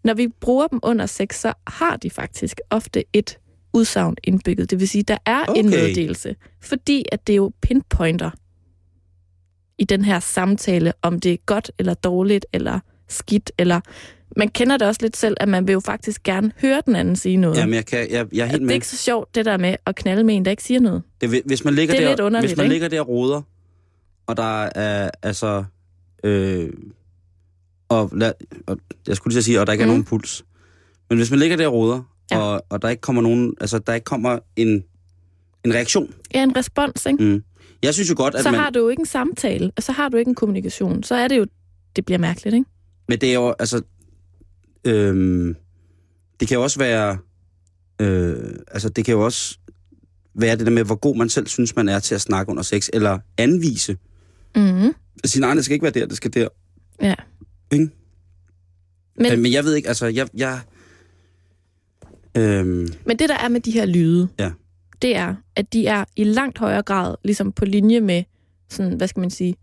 Speaker 2: Når vi bruger dem under sex, så har de faktisk ofte et udsagn indbygget. Det vil sige, der er okay. en meddelelse. Fordi at det jo pinpointer i den her samtale, om det er godt eller dårligt eller skidt. Eller man kender det også lidt selv, at man vil jo faktisk gerne høre den anden sige noget.
Speaker 3: Jamen, jeg, kan, jeg, jeg er
Speaker 2: At
Speaker 3: helt
Speaker 2: det
Speaker 3: med.
Speaker 2: er ikke så sjovt, det der med at knalde med en, der ikke siger noget.
Speaker 3: Det, hvis man ligger
Speaker 2: Det er
Speaker 3: der,
Speaker 2: lidt underligt,
Speaker 3: hvis man
Speaker 2: ikke?
Speaker 3: ligger der og roder, og der er altså... Øh, og, lad, og jeg skulle lige sige, og der ikke mm. er
Speaker 2: Mm.
Speaker 3: nogen puls. Men hvis man ligger der og roder,
Speaker 2: Ja.
Speaker 3: og, og der ikke kommer nogen... Altså, der ikke kommer en, en reaktion.
Speaker 2: Ja, en respons, ikke?
Speaker 3: Mm. Jeg synes jo godt, at
Speaker 2: Så
Speaker 3: man...
Speaker 2: har du jo ikke en samtale, og så har du ikke en kommunikation. Så er det jo, det bliver mærkeligt, ikke?
Speaker 3: Men det er jo, altså... Øhm, det kan jo også være... Øh, altså, det kan jo også være det der med, hvor god man selv synes, man er til at snakke under sex, eller anvise.
Speaker 2: Mm-hmm.
Speaker 3: Sige, nej, det skal ikke være der, det skal der.
Speaker 2: Ja.
Speaker 3: Ikke?
Speaker 2: Men,
Speaker 3: Men, jeg ved ikke, altså, jeg... jeg øhm,
Speaker 2: men det, der er med de her lyde,
Speaker 3: Ja.
Speaker 2: det er, at de er i langt højere grad ligesom på linje med sådan, hvad skal man sige,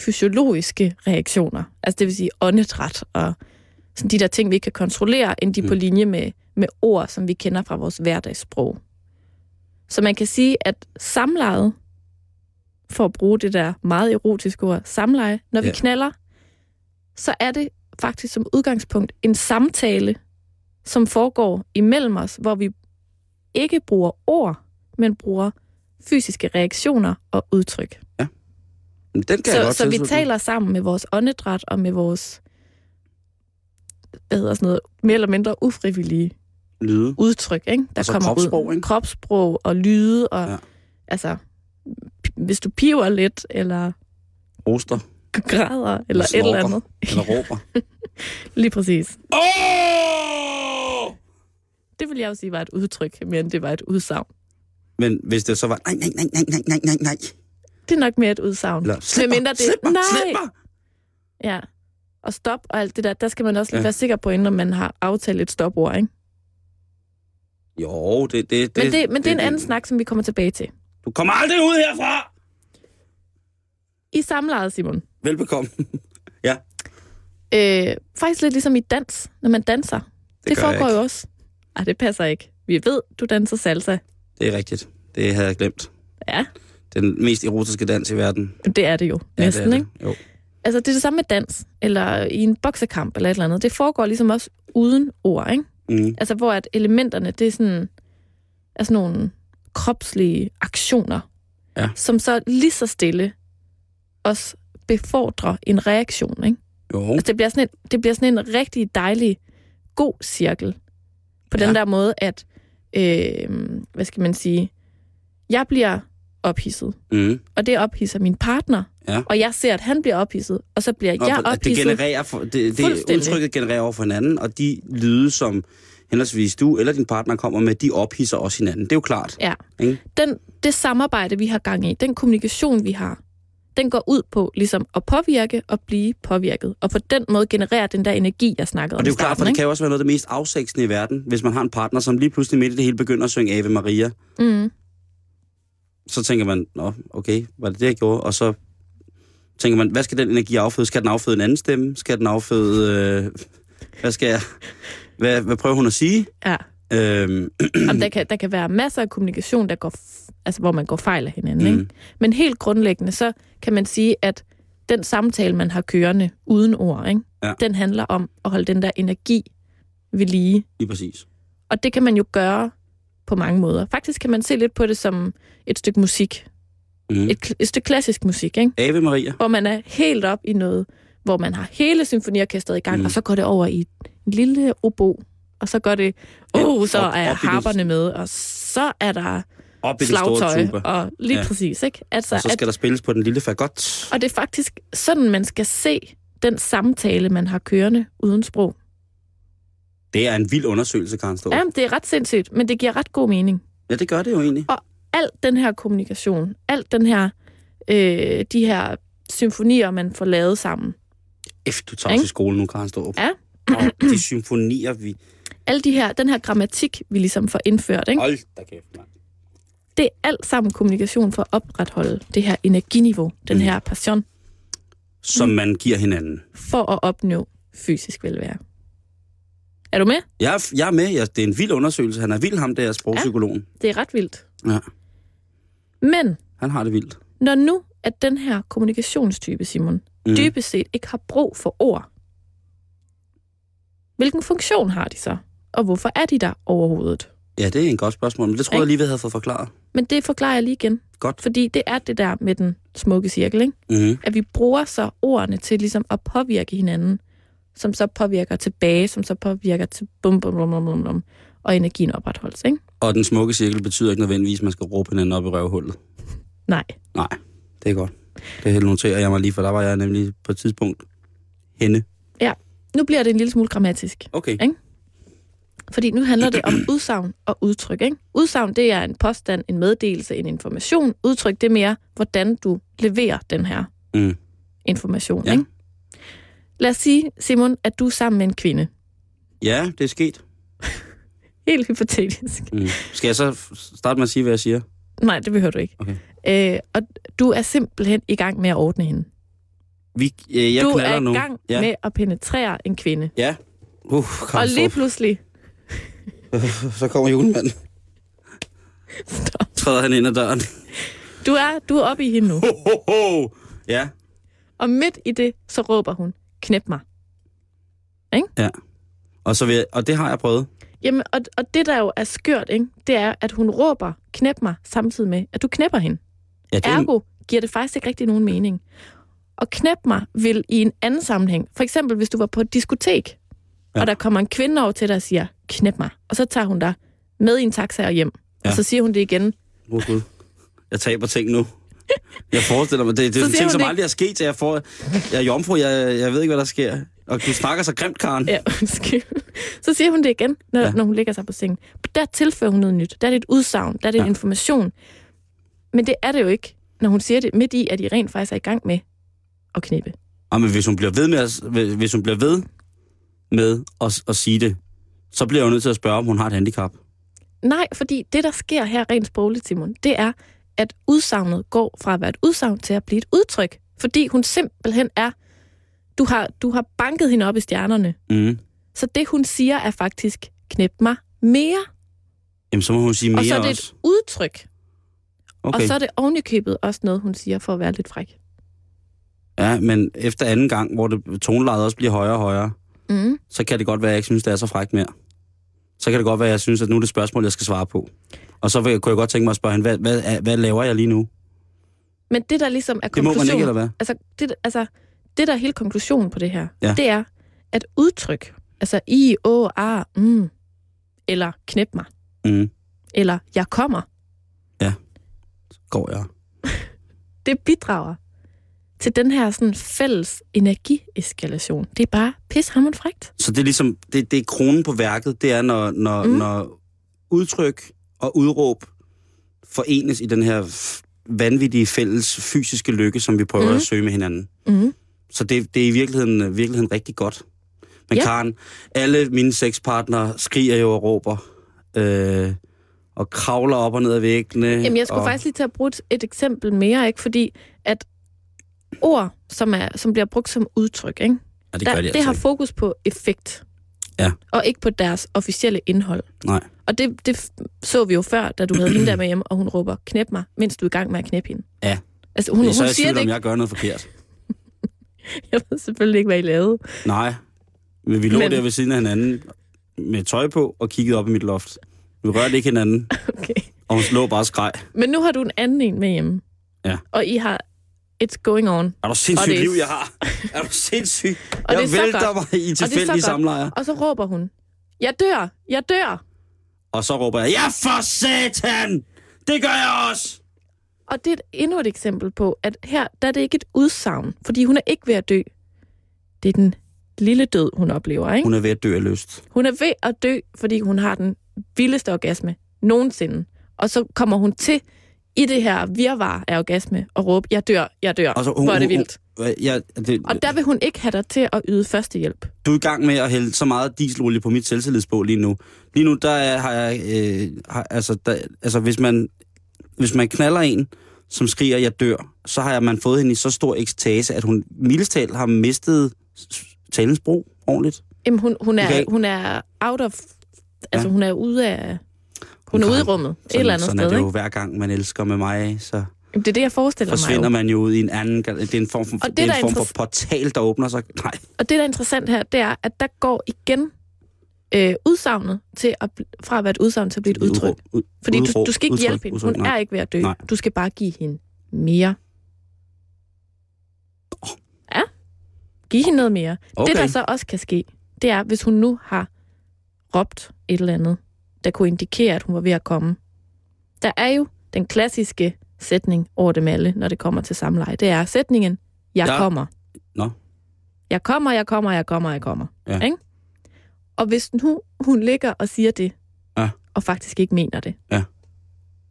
Speaker 2: fysiologiske reaktioner. Altså det vil sige åndedræt og sådan de der ting, vi ikke kan kontrollere, end de er på
Speaker 3: Mm.
Speaker 2: linje med, med ord, som vi kender fra vores hverdagssprog. Så man kan sige, at samlejet, for at bruge det der meget erotiske ord, samleje, når vi
Speaker 3: Ja.
Speaker 2: knaller, så er det faktisk som udgangspunkt en samtale, som foregår imellem os, hvor vi ikke bruger ord, men bruger fysiske reaktioner og udtryk.
Speaker 3: den kan jeg
Speaker 2: Så,
Speaker 3: godt
Speaker 2: så vi taler sammen med vores åndedræt og med vores hvad hedder sådan noget, mere eller mindre ufrivillige
Speaker 3: Lyde.
Speaker 2: udtryk, ikke? der
Speaker 3: Altså
Speaker 2: kommer
Speaker 3: kropssprog,
Speaker 2: ud.
Speaker 3: ikke?
Speaker 2: Kropssprog og lyde, og
Speaker 3: Ja.
Speaker 2: ja. altså, hvis du piver lidt, eller
Speaker 3: Oster.
Speaker 2: Græder, eller et eller andet.
Speaker 3: Eller råber. [LAUGHS]
Speaker 2: Lige præcis.
Speaker 3: oh!
Speaker 2: Det vil jeg jo sige var et udtryk, mere end det var et udsagn.
Speaker 3: Men hvis det så var, nej, nej, nej, nej, nej, nej, nej, nej.
Speaker 2: Det er nok mere et udsagn.
Speaker 3: Eller, slip mig,
Speaker 2: det-
Speaker 3: slip mig,
Speaker 2: Nej.
Speaker 3: slip mig.
Speaker 2: Ja. Og stop og alt det der, der skal man også lige
Speaker 3: Ja.
Speaker 2: være sikker på, inden man har aftalt et stopord, ikke?
Speaker 3: Jo, det, det, det,
Speaker 2: Men det, men det er en anden snak, som vi kommer tilbage til.
Speaker 3: Du kommer aldrig ud herfra!
Speaker 2: I samlejet, Simon.
Speaker 3: Velbekomme. [LAUGHS]
Speaker 2: Øh, faktisk lidt ligesom i dans, når man danser. Det, det foregår
Speaker 3: ikke.
Speaker 2: jo også. Ej, det passer ikke. Vi ved, du danser salsa.
Speaker 3: Det er rigtigt. Det havde jeg glemt.
Speaker 2: Ja,
Speaker 3: Den mest erotiske dans i verden.
Speaker 2: det er det jo.
Speaker 3: Ja,
Speaker 2: Næsten,
Speaker 3: det er
Speaker 2: ikke?
Speaker 3: det. Jo.
Speaker 2: Altså, det er det samme med dans, eller i en boksekamp, eller et eller andet. Det foregår ligesom også uden ord, ikke?
Speaker 3: Mm.
Speaker 2: Altså, hvor at elementerne, det er sådan, er sådan nogle kropslige aktioner,
Speaker 3: Ja.
Speaker 2: som så lige så stille også befordrer en reaktion, ikke?
Speaker 3: Jo.
Speaker 2: Altså, det bliver sådan en, det bliver sådan en rigtig dejlig, god cirkel. På ja. Den der måde, at, øh, hvad skal man sige, jeg bliver ophidset,
Speaker 3: Mm.
Speaker 2: og det ophidser min partner,
Speaker 3: Ja.
Speaker 2: og jeg ser, at han bliver ophidset, og så bliver
Speaker 3: Og
Speaker 2: jeg
Speaker 3: at det
Speaker 2: ophidset.
Speaker 3: genererer for, det, det udtrykket genererer over for hinanden, og de lyde, som henholdsvis du eller din partner kommer med, de ophidser også hinanden. Det er jo klart.
Speaker 2: Ja.
Speaker 3: Ikke?
Speaker 2: Den, det samarbejde, vi har gang i, den kommunikation, vi har, den går ud på ligesom at påvirke og blive påvirket. Og på den måde generere den der energi, jeg snakkede
Speaker 3: Og
Speaker 2: om
Speaker 3: det er jo klart, for det kan jo også være noget af det mest afsægtsende i verden, hvis man har en partner, som lige pludselig midt i det hele begynder at synge Ave Maria.
Speaker 2: Mm.
Speaker 3: Så tænker man, nå, okay, var det det, jeg gjorde? Og så tænker man, hvad skal den energi afføde? Skal den afføde en anden stemme? Skal den afføde... Øh, hvad skal jeg... Hvad, hvad prøver hun at sige?
Speaker 2: Ja.
Speaker 3: Øhm, [CLEARS THROAT]
Speaker 2: Jamen, der, kan, der kan være masser af kommunikation, der går, altså, hvor man går fejl af hinanden.
Speaker 3: Mm.
Speaker 2: Ikke? Men helt grundlæggende, så kan man sige, at den samtale, man har kørende uden ord, ikke?
Speaker 3: Ja.
Speaker 2: den handler om at holde den der energi ved lige.
Speaker 3: lige præcis.
Speaker 2: Og det kan man jo gøre på mange måder. Faktisk kan man se lidt på det som et stykke musik.
Speaker 3: Mm.
Speaker 2: Et, et stykke klassisk musik, ikke?
Speaker 3: Ave Maria.
Speaker 2: hvor man er helt op i noget, hvor man har hele symfoniorkestret i gang,
Speaker 3: mm.
Speaker 2: og så går det over i en lille obo, og så går det, oh, så
Speaker 3: op-
Speaker 2: er
Speaker 3: op
Speaker 2: harperne med, og så er der
Speaker 3: Op i
Speaker 2: slagtøj, og lige
Speaker 3: Ja.
Speaker 2: præcis, ikke? Altså,
Speaker 3: Og så skal
Speaker 2: at,
Speaker 3: der spilles på den lille fagot.
Speaker 2: og det er faktisk sådan, man skal se den samtale, man har kørende uden sprog.
Speaker 3: Det er en vild undersøgelse, Karen Stå.
Speaker 2: Ja, det er ret sindssygt, men det giver ret god mening.
Speaker 3: ja, det gør det jo egentlig.
Speaker 2: Alt den her kommunikation, alt den her, øh, de her symfonier, man får lavet sammen,
Speaker 3: F, du tager til skole nu, Karen Stå.
Speaker 2: Ja.
Speaker 3: Og de symfonier, vi...
Speaker 2: alle de her, den her grammatik, vi ligesom får indført, ikke?
Speaker 3: Hold da kæft, mand.
Speaker 2: det er alt sammen kommunikation for at opretholde det her energiniveau, den
Speaker 3: Mm.
Speaker 2: her passion,
Speaker 3: Som man giver hinanden.
Speaker 2: for at opnå fysisk velvære. Er du med?
Speaker 3: Jeg er, jeg er med. Jeg, det er en vild undersøgelse. Han er vild, ham der sprogpsykologen.
Speaker 2: Det er ret vildt.
Speaker 3: Ja.
Speaker 2: Men
Speaker 3: Han har det vildt.
Speaker 2: når nu, at den her kommunikationstype, Simon,
Speaker 3: Mm.
Speaker 2: mm. dybest set ikke har brug for ord, hvilken funktion har de så? Og hvorfor er de der overhovedet?
Speaker 3: Ja, det er en godt spørgsmål, men det tror jeg lige, vi havde fået forklaret.
Speaker 2: Men det forklarer jeg lige igen.
Speaker 3: Godt.
Speaker 2: Fordi det er det der med den smukke cirkel, ikke?
Speaker 3: Mm-hmm.
Speaker 2: At vi bruger så ordene til ligesom at påvirke hinanden, som så påvirker tilbage, som så påvirker til bum, bum, bum, bum, bum, bum, og energien opretholdes, ikke?
Speaker 3: Og den smukke cirkel betyder ikke nødvendigvis, at man skal råbe hinanden op i røvhullet.
Speaker 2: Nej.
Speaker 3: Nej, det er godt. Det noterer jeg mig lige, for der var jeg nemlig på et tidspunkt henne.
Speaker 2: Nu bliver det en lille smule grammatisk.
Speaker 3: Okay.
Speaker 2: Ikke? Fordi nu handler det om udsagn og udtryk. Ikke? Udsagn, det er en påstand, en meddelelse, en information. Udtryk, det er mere, hvordan du leverer den her
Speaker 3: Mm.
Speaker 2: information.
Speaker 3: Ja.
Speaker 2: Ikke? Lad os sige, Simon, at du er sammen med en kvinde.
Speaker 3: Ja, det er sket. [LAUGHS]
Speaker 2: Helt hypotetisk.
Speaker 3: Mm. Skal jeg så starte med at sige, hvad jeg siger?
Speaker 2: Nej, det behøver du ikke.
Speaker 3: Okay.
Speaker 2: Øh, og du er simpelthen i gang med at ordne hende.
Speaker 3: Vi, øh, jeg
Speaker 2: du er i
Speaker 3: nu.
Speaker 2: gang
Speaker 3: ja.
Speaker 2: med at penetrere en kvinde.
Speaker 3: Ja. Uh,
Speaker 2: og lige pludselig... [LAUGHS]
Speaker 3: så kommer julemanden.
Speaker 2: Stop.
Speaker 3: Træder han ind ad døren.
Speaker 2: Du er, du er oppe i hende nu.
Speaker 3: Ho, ho, ho. Ja.
Speaker 2: Og midt i det, så råber hun, knep mig.
Speaker 3: Og, så vil jeg, og det har jeg prøvet.
Speaker 2: Jamen, og, og det der jo er skørt, ikke? det er, at hun råber, knep mig, samtidig med, at du knæpper hende.
Speaker 3: Ja, det er,
Speaker 2: Ergo giver det faktisk ikke rigtig nogen mening. Og knep mig vil i en anden sammenhæng, for eksempel hvis du var på et diskotek,
Speaker 3: Ja.
Speaker 2: ja. og der kommer en kvinde over til dig og siger, knep mig, og så tager hun dig med i en taxa og hjem,
Speaker 3: Ja.
Speaker 2: ja. og så siger hun det igen.
Speaker 3: oh, Gud. Jeg taber ting nu. Jeg forestiller mig, det, det er en ting, som
Speaker 2: det-
Speaker 3: aldrig er sket, jeg, får, jeg er jomfru, jeg, jeg ved ikke, hvad der sker. Og du snakker så grimt, Karen.
Speaker 2: Ja, [LAUGHS] undskyld. Så siger hun det igen, når,
Speaker 3: Ja.
Speaker 2: ja. når hun ligger sig på sengen. Der tilfører hun noget nyt. Der er det et udsagn, der er det
Speaker 3: Ja.
Speaker 2: ja. information. Men det er det jo ikke, når hun siger det midt i, at de rent faktisk er i gang med at knippe.
Speaker 3: Og men hvis hun bliver ved med at, hvis hun bliver ved med at, at sige det, så bliver jeg jo nødt til at spørge, om hun har et handicap.
Speaker 2: Nej, fordi det, der sker her rent sprogligt, Simon, det er, at udsagnet går fra at være et udsagn til at blive et udtryk. Fordi hun simpelthen er... Du har, du har banket hende op i stjernerne.
Speaker 3: Mm.
Speaker 2: Så det, hun siger, er faktisk, knep mig mere.
Speaker 3: Jamen, så må hun sige mere
Speaker 2: og så er det
Speaker 3: også.
Speaker 2: et udtryk.
Speaker 3: Okay.
Speaker 2: Og så er det ovenikøbet også noget, hun siger for at være lidt fræk.
Speaker 3: Ja, men efter anden gang, hvor det, tonelejet også bliver højere og højere,
Speaker 2: Mm.
Speaker 3: så kan det godt være, at jeg ikke synes, det er så frækt mere. Så kan det godt være, at jeg synes, at nu er det spørgsmål, jeg skal svare på. Og så vil, kunne jeg godt tænke mig at spørge hende, hvad, hvad, hvad laver jeg lige nu?
Speaker 2: Men det, der ligesom er
Speaker 3: Det må man
Speaker 2: konklusionen...
Speaker 3: ikke, eller hvad?
Speaker 2: Altså, det, altså, det, der er hele konklusionen på det her,
Speaker 3: Ja.
Speaker 2: ja. det er, at udtryk, altså i, å, a, mm, eller knep mig,
Speaker 3: Mm.
Speaker 2: eller jeg kommer,
Speaker 3: Går jeg. [LAUGHS]
Speaker 2: det bidrager til den her sådan fælles energieskalation. Det er bare pishammerende frægt.
Speaker 3: Så det er ligesom, det, det er kronen på værket, det er, når, når, mm. Når udtryk og udråb forenes i den her vanvittige fælles fysiske lykke, som vi prøver mm. At søge med hinanden.
Speaker 2: Mm.
Speaker 3: Så det, det er i virkeligheden, virkeligheden rigtig godt. Men ja. Karen, alle mine sexpartnere skriger jo og råber, øh, og kravler op og ned ad væggene.
Speaker 2: Jamen, jeg skulle
Speaker 3: og,
Speaker 2: faktisk lige til at bruge et eksempel mere, ikke? fordi at ord, som, er, som bliver brugt som udtryk, ikke?
Speaker 3: Ja, det gør
Speaker 2: Der,
Speaker 3: de
Speaker 2: det
Speaker 3: altså
Speaker 2: har
Speaker 3: ikke.
Speaker 2: fokus på effekt.
Speaker 3: Ja.
Speaker 2: Og ikke på deres officielle indhold.
Speaker 3: Nej.
Speaker 2: Og det, det så vi jo før, da du havde hende der med hjem, og hun råber, knep mig, mens du er i gang med at knæppe hende.
Speaker 3: Ja.
Speaker 2: Altså, hun,
Speaker 3: så er
Speaker 2: hun
Speaker 3: jeg
Speaker 2: siger
Speaker 3: tvivl,
Speaker 2: det
Speaker 3: om
Speaker 2: ikke.
Speaker 3: jeg gør noget forkert. [LAUGHS]
Speaker 2: Jeg ved selvfølgelig ikke, hvad I lavede.
Speaker 3: Nej, men vi lå
Speaker 2: Men-
Speaker 3: der ved siden af hinanden med tøj på og kiggede op i mit loft. Vi rørte ikke hinanden, [LAUGHS]
Speaker 2: Okay.
Speaker 3: og hun lå bare skreg.
Speaker 2: Men nu har du en anden en med hjemme.
Speaker 3: Ja.
Speaker 2: Og I har It's going on.
Speaker 3: Er du sindssygt liv, jeg har? [LAUGHS] Er du sindssyg?
Speaker 2: Og
Speaker 3: jeg
Speaker 2: det er
Speaker 3: vælter mig i tilfældige
Speaker 2: godt.
Speaker 3: samlejre.
Speaker 2: Og så råber hun, jeg dør, jeg dør.
Speaker 3: Og så råber jeg, ja for satan! Det gør jeg også!
Speaker 2: Og det er et- endnu et eksempel på, at her der er det ikke et udsagn, fordi hun er ikke ved at dø. Det er den lille død, hun oplever. Ikke?
Speaker 3: Hun er ved at dø af lyst.
Speaker 2: Hun er ved at dø, fordi hun har den vildeste orgasme nogensinde. Og så kommer hun til i det her virvar af orgasme og råbe, jeg dør, jeg dør.
Speaker 3: Og så, hun,
Speaker 2: Hvor er det
Speaker 3: hun-
Speaker 2: vildt.
Speaker 3: hun- Ja, det,
Speaker 2: Og der vil hun ikke have dig til at yde førstehjælp.
Speaker 3: du er i gang med at hælde så meget dieselolie på mit selvtillidsbål lige nu. Lige nu, der er, har jeg... Øh, har, altså, der, altså, hvis man, hvis man knaller en, som skriger, jeg dør, så har jeg, man fået hende i så stor ekstase, at hun mildest har mistet talens brug ordentligt.
Speaker 2: Jamen, hun, hun, er,
Speaker 3: Okay.
Speaker 2: hun er out of... Altså,
Speaker 3: Ja.
Speaker 2: hun er ude af... Hun er ude i rummet, et eller andet
Speaker 3: sådan
Speaker 2: sted,
Speaker 3: er det jo
Speaker 2: ikke?
Speaker 3: hver gang, man elsker med mig, så
Speaker 2: Jamen, Det er det, jeg forestiller mig
Speaker 3: forsvinder man jo ud i en anden... Det er en form for,
Speaker 2: Og det,
Speaker 3: det er en form for portal, der åbner sig. Nej,
Speaker 2: Og det, der er interessant her, det er, at der går igen øh, udsagnet til at, fra at være et udsagn til at blive et udtryk.
Speaker 3: Ud,
Speaker 2: Fordi du, du skal ikke
Speaker 3: udtryk,
Speaker 2: hjælpe hende.
Speaker 3: udtryk,
Speaker 2: Hun
Speaker 3: nej.
Speaker 2: er ikke ved at dø.
Speaker 3: Nej.
Speaker 2: Du skal bare give hende mere. Ja. Giv hende noget mere.
Speaker 3: Okay.
Speaker 2: Det, der så også kan ske, det er, hvis hun nu har råbt et eller andet, der kunne indikere, at hun var ved at komme. Der er jo den klassiske sætning over dem alle, når det kommer til samleje. Det er sætningen, jeg
Speaker 3: Ja.
Speaker 2: kommer.
Speaker 3: Nå.
Speaker 2: Jeg kommer, jeg kommer, jeg kommer, jeg kommer.
Speaker 3: Ja.
Speaker 2: Ikke? Og hvis nu hun ligger og siger det,
Speaker 3: Ja.
Speaker 2: og faktisk ikke mener det,
Speaker 3: Ja.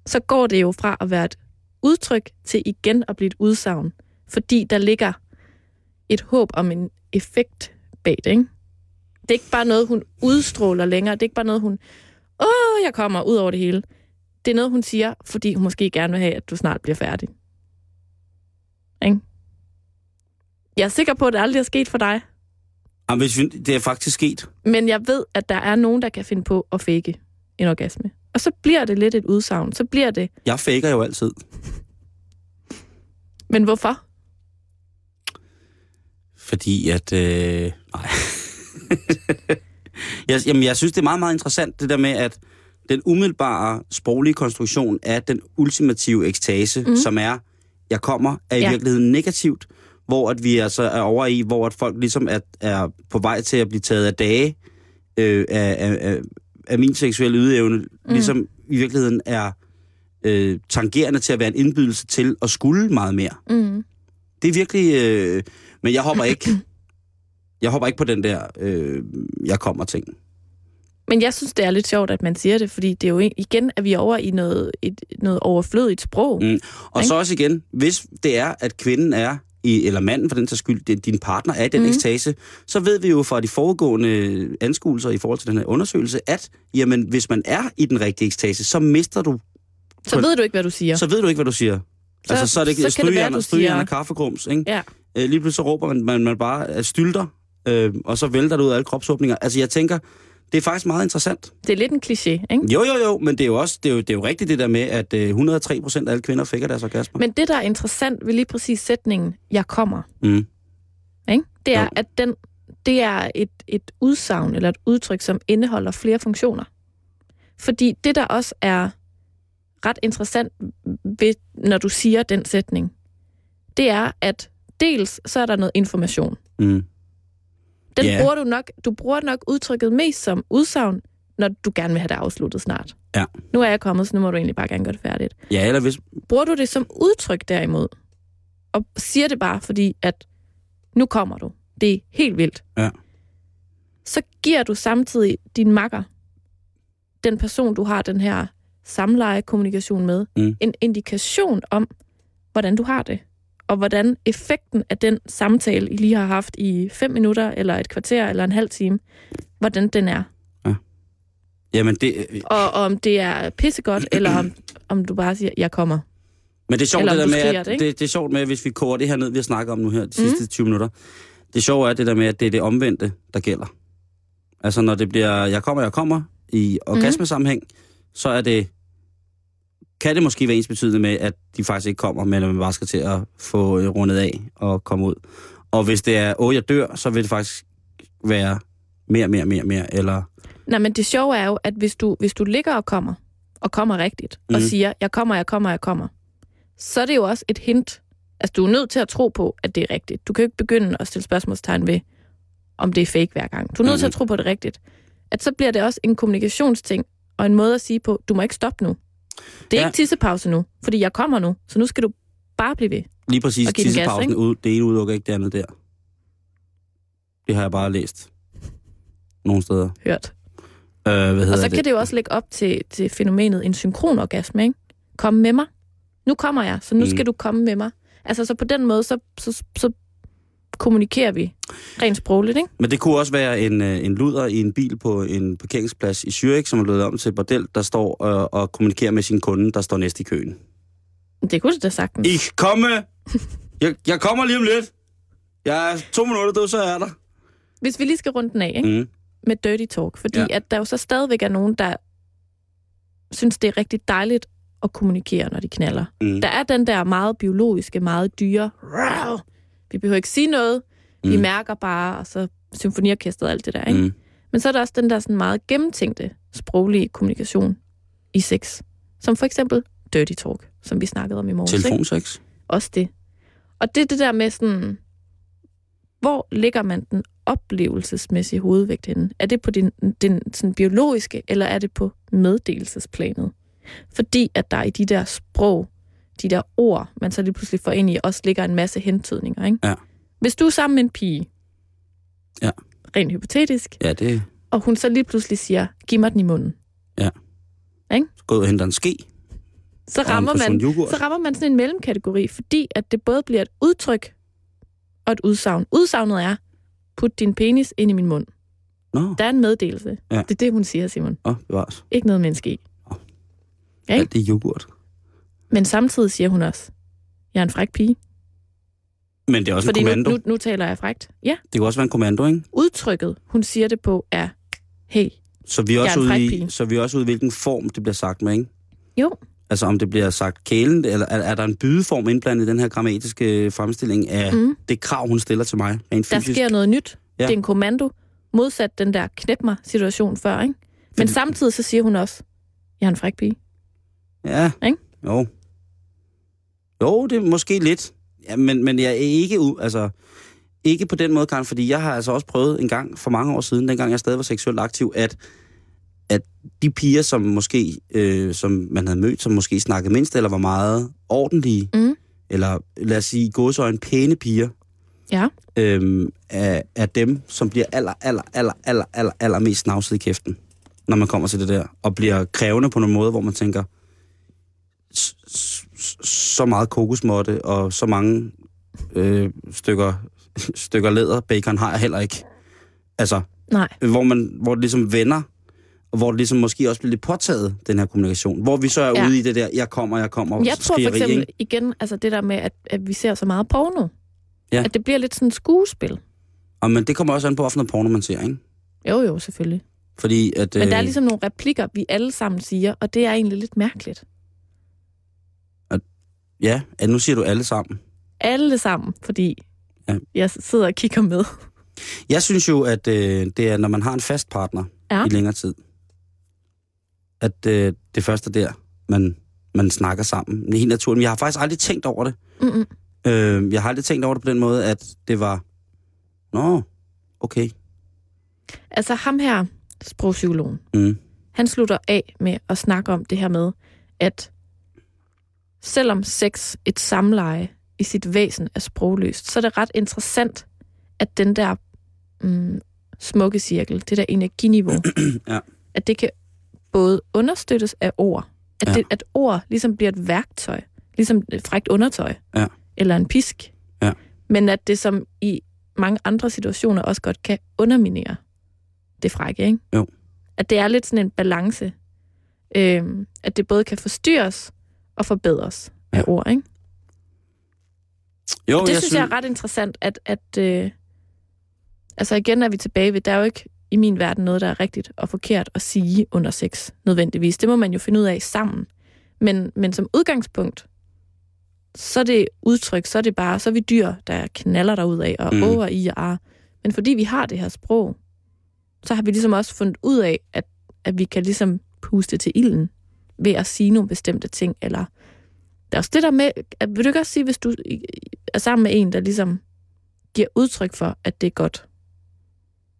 Speaker 2: så går det jo fra at være et udtryk til igen at blive et udsagn. Fordi der ligger et håb om en effekt bag det, ikke? Det er ikke bare noget, hun udstråler længere. Det er ikke bare noget, hun... Åh, jeg kommer ud over det hele. Det er noget, hun siger, fordi hun måske gerne vil have, at du snart bliver færdig. Ikke? Jeg er sikker på, at det aldrig er sket for dig.
Speaker 3: Jamen, hvis vi, det er faktisk sket.
Speaker 2: Men jeg ved, at der er nogen, der kan finde på at fake en orgasme. Og så bliver det lidt et udsagn. Så bliver det...
Speaker 3: Jeg faker jo altid.
Speaker 2: Men hvorfor?
Speaker 3: Fordi at... Øh, nej. [LAUGHS] jeg, jamen, jeg synes, det er meget, meget interessant, det der med, at den umiddelbare sproglige konstruktion af den ultimative ekstase, mm. som er, jeg kommer, er i
Speaker 2: Ja.
Speaker 3: virkeligheden negativt, hvor at vi altså er over i, hvor at folk ligesom er, er på vej til at blive taget af dage øh, af, af, af, af min seksuelle ydeevne, mm. ligesom i virkeligheden er øh, tangerende til at være en indbydelse til at skulle meget mere.
Speaker 2: Mm.
Speaker 3: Det er virkelig... Øh, men jeg hopper ikke... [CLEARS THROAT] Jeg hopper ikke på den der, øh, jeg kommer ting.
Speaker 2: Men jeg synes, det er lidt sjovt, at man siger det, fordi det er jo en- igen, at vi er over i noget, et, noget overflødigt sprog.
Speaker 3: Mm. Og
Speaker 2: Ikke?
Speaker 3: så også igen, hvis det er, at kvinden er, i, eller manden for den sags skyld, det, din partner er i den mm. ekstase, så ved vi jo fra de foregående anskuelser i forhold til den her undersøgelse, at jamen, hvis man er i den rigtige ekstase, så mister du,
Speaker 2: Så ved du ikke, hvad du siger.
Speaker 3: så ved du ikke, hvad du siger. Så, altså, så er det
Speaker 2: så kan det være, du siger-
Speaker 3: og kaffegrums, ikke?
Speaker 2: Ja.
Speaker 3: Øh, lige pludselig så råber man, man, man bare stylter, øh, og så vælter det ud af alle kropsåbninger. Altså, jeg tænker, det er faktisk meget interessant.
Speaker 2: Det er lidt en kliché, ikke?
Speaker 3: Jo, jo, jo, men det er jo også det er jo, det er jo rigtigt det der med, at øh, 103 procent af alle kvinder fik deres orgasmer.
Speaker 2: Men det, der er interessant ved lige præcis sætningen, jeg kommer,
Speaker 3: Mm.
Speaker 2: ikke? det er,
Speaker 3: Jo.
Speaker 2: at den, det er et, et udsagn eller et udtryk, som indeholder flere funktioner. Fordi det, der også er ret interessant, ved, når du siger den sætning, det er, at dels så er der noget information.
Speaker 3: Mm.
Speaker 2: Den
Speaker 3: Ja.
Speaker 2: bruger du nok, du bruger nok udtrykket mest som udsagn, når du gerne vil have det afsluttet snart.
Speaker 3: Ja.
Speaker 2: Nu er jeg kommet, så nu må du egentlig bare gerne gøre det færdigt.
Speaker 3: Ja, eller hvis...
Speaker 2: Bruger du det som udtryk derimod, og siger det bare fordi, at nu kommer du. Det er helt vildt.
Speaker 3: Ja.
Speaker 2: Så giver du samtidig din makker, den person, du har den her samleje-kommunikation med,
Speaker 3: Mm.
Speaker 2: en indikation om, hvordan du har det. Og hvordan effekten af den samtale, I lige har haft i fem minutter, eller et kvarter, eller en halv time, hvordan den er.
Speaker 3: Jamen, det, øh,
Speaker 2: Og, om det er pissegodt, [CLEARS THROAT] eller om, om du bare siger, jeg kommer.
Speaker 3: men det er sjovt det der med, at,
Speaker 2: det,
Speaker 3: det, det er sjovt med, hvis vi koger det her ned, vi har snakket om nu her de
Speaker 2: Mm.
Speaker 3: sidste 20 minutter. Det sjove er det der med, at det er det omvendte, der gælder. Altså, når det bliver, jeg kommer, jeg kommer, i orgasmesammenhæng, så er det, kan det måske være ens betydende med, at de faktisk ikke kommer, men at man bare skal til at få øh, rundet af og komme ud. Og hvis det er, åh, jeg dør, så vil det faktisk være mere, mere, mere, mere, eller...
Speaker 2: Nej, men det sjove er jo, at hvis du, hvis du ligger og kommer, og kommer rigtigt, mm. og
Speaker 3: Mhm.
Speaker 2: siger, jeg kommer, jeg kommer, jeg kommer, så er det jo også et hint. Altså, du er nødt til at tro på, at det er rigtigt. Du kan jo ikke begynde at stille spørgsmålstegn ved, om det er fake hver gang. Du er nødt til at
Speaker 3: Mhm.
Speaker 2: tro på det rigtigt. At så bliver det også en kommunikationsting, og en måde at sige på, du må ikke stoppe nu. Det er
Speaker 3: Ja.
Speaker 2: ikke tissepause nu, fordi jeg kommer nu, så nu skal du bare blive ved.
Speaker 3: Lige præcis
Speaker 2: gas,
Speaker 3: tissepausen,
Speaker 2: ikke?
Speaker 3: ud, det ene udelukker ikke det andet der. Det har jeg bare læst. Nogle steder.
Speaker 2: Hørt.
Speaker 3: Øh, hvad hedder
Speaker 2: Og så
Speaker 3: det?
Speaker 2: kan det jo også lægge op til, til fænomenet en synkronorgasme, ikke? Kom med mig. Nu kommer jeg, så nu
Speaker 3: Mm.
Speaker 2: skal du komme med mig. Altså, så på den måde, så, så, så kommunikerer vi rent sprogligt, ikke?
Speaker 3: Men det kunne også være en, øh, en luder i en bil på en parkeringsplads i Zürich, som er blevet om til et bordel, der står og, og kommunikerer med sin kunde, der står næst i køen.
Speaker 2: Det kunne det da sagtens.
Speaker 3: Ich komme! Jeg, jeg kommer lige om lidt. Jeg er to minutter, du, så er der.
Speaker 2: Hvis vi lige skal runde den af, ikke?
Speaker 3: Mm.
Speaker 2: med dirty talk, fordi
Speaker 3: Ja.
Speaker 2: at der jo så stadigvæk er nogen, der synes, det er rigtig dejligt at kommunikere, når de knaller.
Speaker 3: Mm.
Speaker 2: Der er den der meget biologiske, meget dyre! Vi behøver ikke sige noget, mm. vi
Speaker 3: Mm.
Speaker 2: mærker bare, og så symfoniorkestret og alt det der, ikke? Mm. Men så er der også den der sådan meget gennemtænkte sproglige kommunikation i sex, som for eksempel dirty talk, som vi snakkede om i morges. Ikke?
Speaker 3: Telefonsex.
Speaker 2: Også det. Og det er det der med sådan, hvor ligger man den oplevelsesmæssige hovedvægt henne? Er det på din, den sådan biologiske, eller er det på meddelelsesplanet? Fordi at der i de der sprog, de der ord, man så lige pludselig får ind i, også ligger en masse hentydninger. Ikke?
Speaker 3: Ja.
Speaker 2: Hvis du er sammen med en pige,
Speaker 3: Ja.
Speaker 2: rent hypotetisk,
Speaker 3: Ja, det
Speaker 2: og hun så lige pludselig siger, giv mig den i munden,
Speaker 3: gå ud og hente en ske.
Speaker 2: så rammer, man, så rammer man sådan en mellemkategori, fordi at det både bliver et udtryk og et udsagn. Udsagnet er, put din penis ind i min mund.
Speaker 3: Nå,
Speaker 2: Der er en meddelelse.
Speaker 3: Ja.
Speaker 2: Det er det, hun siger, Simon.
Speaker 3: Åh, bevares.
Speaker 2: Ikke noget menneske i. Ja, ikke?
Speaker 3: Alt det yoghurt.
Speaker 2: Men samtidig siger hun også, jeg er en fræk pige.
Speaker 3: Men det er også
Speaker 2: Fordi
Speaker 3: en
Speaker 2: nu,
Speaker 3: kommando.
Speaker 2: nu, nu taler jeg frækt. Ja,
Speaker 3: Det kan også være en kommando, ikke?
Speaker 2: udtrykket, hun siger det på, er, hey,
Speaker 3: Så vi er også ude i, så vi er også ude i, hvilken form det bliver sagt med, ikke?
Speaker 2: jo,
Speaker 3: Altså om det bliver sagt kælen, eller er, er der en bydeform indblandet i den her grammatiske fremstilling af
Speaker 2: mm,
Speaker 3: det krav, hun stiller til mig, rent
Speaker 2: der
Speaker 3: fysisk?
Speaker 2: sker noget nyt.
Speaker 3: Ja.
Speaker 2: Det er en kommando, modsat den der knep mig situation før, ikke? Men
Speaker 3: Fordi-
Speaker 2: samtidig så siger hun også, jeg er en fræk pige.
Speaker 3: Ja,
Speaker 2: Ikke?
Speaker 3: jo. Jo, det er måske lidt. Ja, men, men jeg er ikke, altså, ikke på den måde, Karen, fordi jeg har altså også prøvet en gang for mange år siden, dengang jeg stadig var seksuelt aktiv, at, at de piger, som måske, øh, som man havde mødt, som måske snakkede mindst, eller var meget ordentlige,
Speaker 2: Mm.
Speaker 3: eller lad os sige, gåsøjne pæne piger,
Speaker 2: Ja.
Speaker 3: øhm, er, er dem, som bliver aller, aller, aller, aller, aller, aller mest snavset i kæften, når man kommer til det der, og bliver krævende på nogle måder, hvor man tænker, så meget kokosmåtte og så mange øh, stykker, [LAUGHS] stykker læder, bacon har jeg heller ikke. Altså,
Speaker 2: Nej.
Speaker 3: hvor, man, hvor det ligesom vender, og hvor det ligesom måske også bliver lidt påtaget, den her kommunikation. Hvor vi så er
Speaker 2: Ja.
Speaker 3: ude i det der, jeg kommer, jeg kommer,
Speaker 2: Jeg tror for eksempel
Speaker 3: ikke?
Speaker 2: igen, altså det der med, at, at vi ser så meget porno.
Speaker 3: Ja.
Speaker 2: At det bliver lidt sådan et skuespil.
Speaker 3: Og, men det kommer også an på, hvilken porno man ser, ikke?
Speaker 2: Jo, jo, selvfølgelig.
Speaker 3: Fordi at...
Speaker 2: Men der er
Speaker 3: øh,
Speaker 2: ligesom nogle replikker, vi alle sammen siger, og det er egentlig lidt mærkeligt.
Speaker 3: Ja, nu siger du alle sammen.
Speaker 2: Alle sammen, fordi
Speaker 3: Ja.
Speaker 2: jeg sidder og kigger med.
Speaker 3: Jeg synes jo, at øh, det er, når man har en fast partner
Speaker 2: Ja.
Speaker 3: i længere tid, at øh, det første er der, man, man snakker sammen. Det er helt naturligt. Men jeg har faktisk aldrig tænkt over det.
Speaker 2: Mm-mm.
Speaker 3: Øh, jeg har aldrig tænkt over det på den måde, at det var, nå, okay.
Speaker 2: Altså ham her, sprogpsykologen,
Speaker 3: Mm.
Speaker 2: han slutter af med at snakke om det her med, at selvom sex, et samleje i sit væsen er sprogløst, så er det ret interessant, at den der mm, smukke cirkel, det der energiniveau, [CLEARS THROAT]
Speaker 3: Ja.
Speaker 2: at det kan både understøttes af ord, at,
Speaker 3: Ja.
Speaker 2: det, at ord ligesom bliver et værktøj, ligesom et frækt undertøj,
Speaker 3: Ja.
Speaker 2: eller en pisk,
Speaker 3: Ja.
Speaker 2: men at det som i mange andre situationer også godt kan underminere det frække, ikke?
Speaker 3: Jo.
Speaker 2: At det er lidt sådan en balance, øhm, at det både kan forstyrres og forbedres af
Speaker 3: Ja.
Speaker 2: ord, ikke?
Speaker 3: Jo,
Speaker 2: Og det jeg synes jeg er ret interessant, at, at øh, altså igen er vi tilbage ved, der er jo ikke i min verden noget, der er rigtigt og forkert at sige under sex, nødvendigvis. Det må man jo finde ud af sammen. Men, men som udgangspunkt, så er det udtryk, så er det bare, så er vi dyr, der knaller derud af og
Speaker 3: mm.
Speaker 2: over i og ar. Men fordi vi har det her sprog, så har vi ligesom også fundet ud af, at, at vi kan ligesom puste til ilden ved at sige nogle bestemte ting, eller der er også det der med, at, vil du ikke også sige, hvis du er sammen med en, der ligesom giver udtryk for, at det er godt,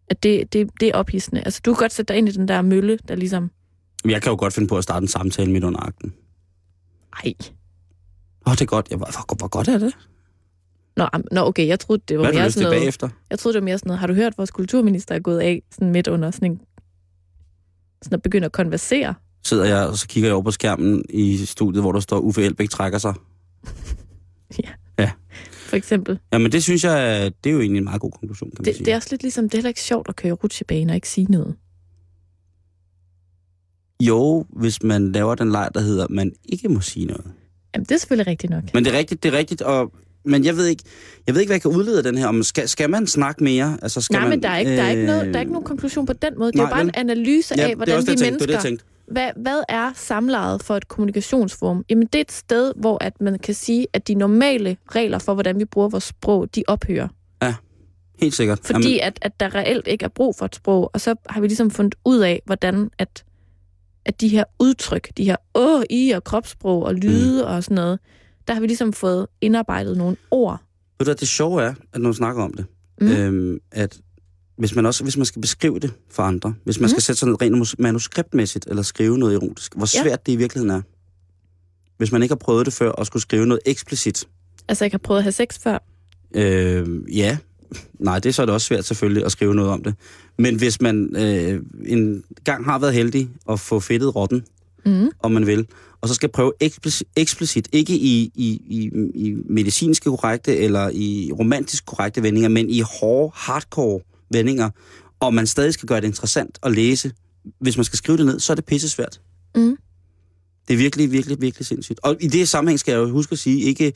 Speaker 2: at det, det, det er ophidsende. Altså, du kan godt sætte dig ind i den der mølle, der ligesom,
Speaker 3: Jeg kan jo godt finde på at starte en samtale midt under akten.
Speaker 2: ej,
Speaker 3: Åh, oh, det er godt. Jeg, hvor, hvor godt er det?
Speaker 2: Nå, nå, okay, jeg troede, det var
Speaker 3: Hvad
Speaker 2: mere sådan noget,
Speaker 3: bagefter?
Speaker 2: jeg troede, det var mere sådan noget, har du hørt, vores kulturminister er gået af sådan midt under sådan en, sådan at begynde at konversere?
Speaker 3: Sidder jeg, og så kigger jeg over på skærmen i studiet, hvor der står, Uffe Elbæk trækker sig. [LAUGHS]
Speaker 2: For eksempel.
Speaker 3: Jamen, det synes jeg, det er jo egentlig en meget god konklusion, kan man
Speaker 2: Det,
Speaker 3: sige.
Speaker 2: det er også lidt ligesom, det er heller ikke sjovt at køre rutsjebane og ikke sige noget.
Speaker 3: Jo, hvis man laver den leg, der hedder, man ikke må sige noget.
Speaker 2: Jamen, det er selvfølgelig rigtigt nok.
Speaker 3: Men det er rigtigt, det er rigtigt, og men jeg ved ikke, jeg ved ikke, hvad jeg kan udlede af den her. Om skal, skal man snakke mere? Altså, skal
Speaker 2: Nej,
Speaker 3: man,
Speaker 2: men der er, ikke, der, er ikke noget, der er ikke
Speaker 3: øh,
Speaker 2: nogen konklusion på den måde. Det er
Speaker 3: nej,
Speaker 2: jo bare en
Speaker 3: vel?
Speaker 2: analyse
Speaker 3: Ja,
Speaker 2: af,
Speaker 3: det er
Speaker 2: hvordan
Speaker 3: også
Speaker 2: vi
Speaker 3: det, tænkte. Det er det,
Speaker 2: mennesker... Hvad, hvad er samlejet for et kommunikationsforum? Jamen, det er et sted, hvor at man kan sige, at de normale regler for, hvordan vi bruger vores sprog, de ophører.
Speaker 3: Helt sikkert.
Speaker 2: Fordi at, at der reelt ikke er brug for et sprog, og så har vi ligesom fundet ud af, hvordan at, at de her udtryk, de her åh, i og kropssprog og lyde mm. og sådan noget, der har vi ligesom fået indarbejdet nogle ord.
Speaker 3: Ved du, det sjove er, at når man snakker om det,
Speaker 2: Mm.
Speaker 3: mm. øhm, at hvis man også hvis man skal beskrive det for andre, hvis man
Speaker 2: Mm.
Speaker 3: skal sætte sådan noget rent manuskriptmæssigt, eller skrive noget erotisk, hvor
Speaker 2: Ja.
Speaker 3: svært det i virkeligheden er. Hvis man ikke har prøvet det før, og skulle skrive noget eksplicit.
Speaker 2: Altså, jeg har prøvet at have sex før.
Speaker 3: Øh, ja, nej, det er så er det også svært selvfølgelig at skrive noget om det. Men hvis man øh, en gang har været heldig at få fedtet rotten,
Speaker 2: Mm.
Speaker 3: om man vil, og så skal prøve eksplicit, eksplicit ikke i, i, i, i medicinske korrekte eller i romantisk korrekte vendinger, men i hårde, hardcore vendinger, og man stadig skal gøre det interessant at læse. Hvis man skal skrive det ned, så er det pisse svært.
Speaker 2: Mm.
Speaker 3: Det er virkelig, virkelig, virkelig sindssygt. Og i det sammenhæng skal jeg jo huske at sige, ikke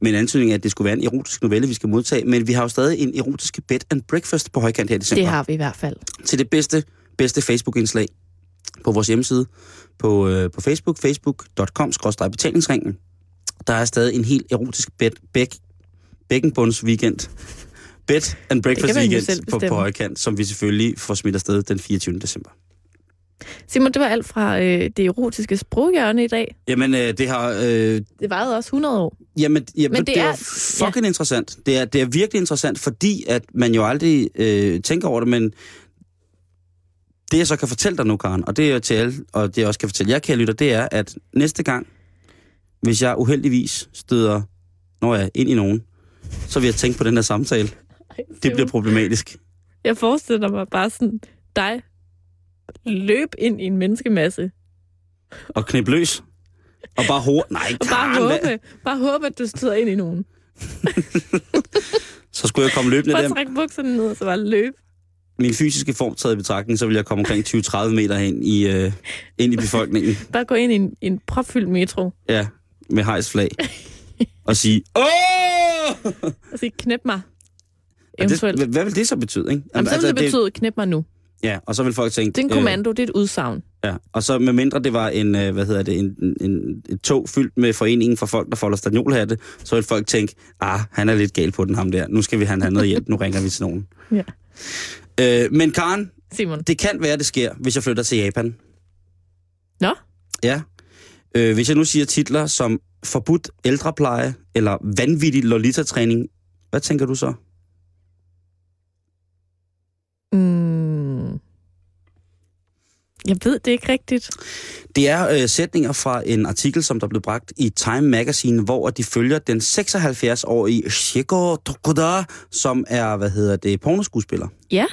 Speaker 3: med en antydning at det skulle være en erotisk novelle, vi skal modtage, men vi har jo stadig en erotisk bed and breakfast på højkant her i december.
Speaker 2: Det har vi i hvert fald.
Speaker 3: Til det bedste, bedste Facebook-indslag på vores hjemmeside på, øh, på Facebook, facebook.com-betalingsringen. Der er stadig en helt erotisk bed, bæk, bækkenbunds weekend. Bed and breakfast weekend på, på højkant, som vi selvfølgelig får smidt afsted den 24. december.
Speaker 2: Simon, det var alt fra øh, det erotiske sproghjørne i dag.
Speaker 3: Jamen, øh, det har... Øh,
Speaker 2: Det varede også 100 år.
Speaker 3: Jamen, jamen
Speaker 2: Men
Speaker 3: det,
Speaker 2: det
Speaker 3: er,
Speaker 2: er-
Speaker 3: fucking ja. interessant. Det er, det er virkelig interessant, fordi at man jo aldrig øh, tænker over det, men det jeg så kan fortælle dig nu, Karen, og det er til alle, og det jeg også kan fortælle jer, kære lytter, det er, at næste gang, hvis jeg uheldigvis støder, når jeg ind i nogen, så vil jeg tænke på den her samtale. Det bliver problematisk.
Speaker 2: Jeg forestiller mig bare sådan dig løb ind i en menneskemasse.
Speaker 3: Og knip løs. Og bare hår. Nej,
Speaker 2: Og bare håbe, bare håbe, at du støder ind i nogen. [LAUGHS]
Speaker 3: Så skulle jeg komme løbende
Speaker 2: Bare
Speaker 3: der.
Speaker 2: trække bukserne ned, og så bare løb.
Speaker 3: Min fysiske form taget i betragtning, så vil jeg komme omkring 20-30 meter hen i, øh, ind i befolkningen. [LAUGHS]
Speaker 2: Bare gå ind i en, en propfyldt metro.
Speaker 3: Ja, med hejsflag. og sige, åh!
Speaker 2: Og sige, knep mig. Eventuelt.
Speaker 3: Det, hvad vil det så betyde, ikke?
Speaker 2: Jamen, så vil det betyde, knep mig nu.
Speaker 3: Ja, og så vil folk tænke...
Speaker 2: Det er en kommando, det er et udsagn.
Speaker 3: Øh, ja, og så med mindre det var en, øh, hvad hedder det, en, en, en, et tog fyldt med foreningen for folk, der folder stadiolhatte, så vil folk tænke, ah, han er lidt gal på den ham der. Nu skal vi han have noget hjælp, nu ringer vi til nogen. [LAUGHS]
Speaker 2: Ja.
Speaker 3: Øh, men Karen,
Speaker 2: Simon.
Speaker 3: det kan være, det sker, hvis jeg flytter til Japan.
Speaker 2: Nå?
Speaker 3: Ja. Øh, hvis jeg nu siger titler som forbudt ældrepleje eller vanvittig Lolita-træning, hvad tænker du så?
Speaker 2: Jeg ved det ikke rigtigt.
Speaker 3: Det er øh, sætninger fra en artikel, som der blev bragt i Time Magazine, hvor de følger den 76-årige Shiko Tokuda, som er, hvad hedder det, pornoskuespiller.
Speaker 2: Ja.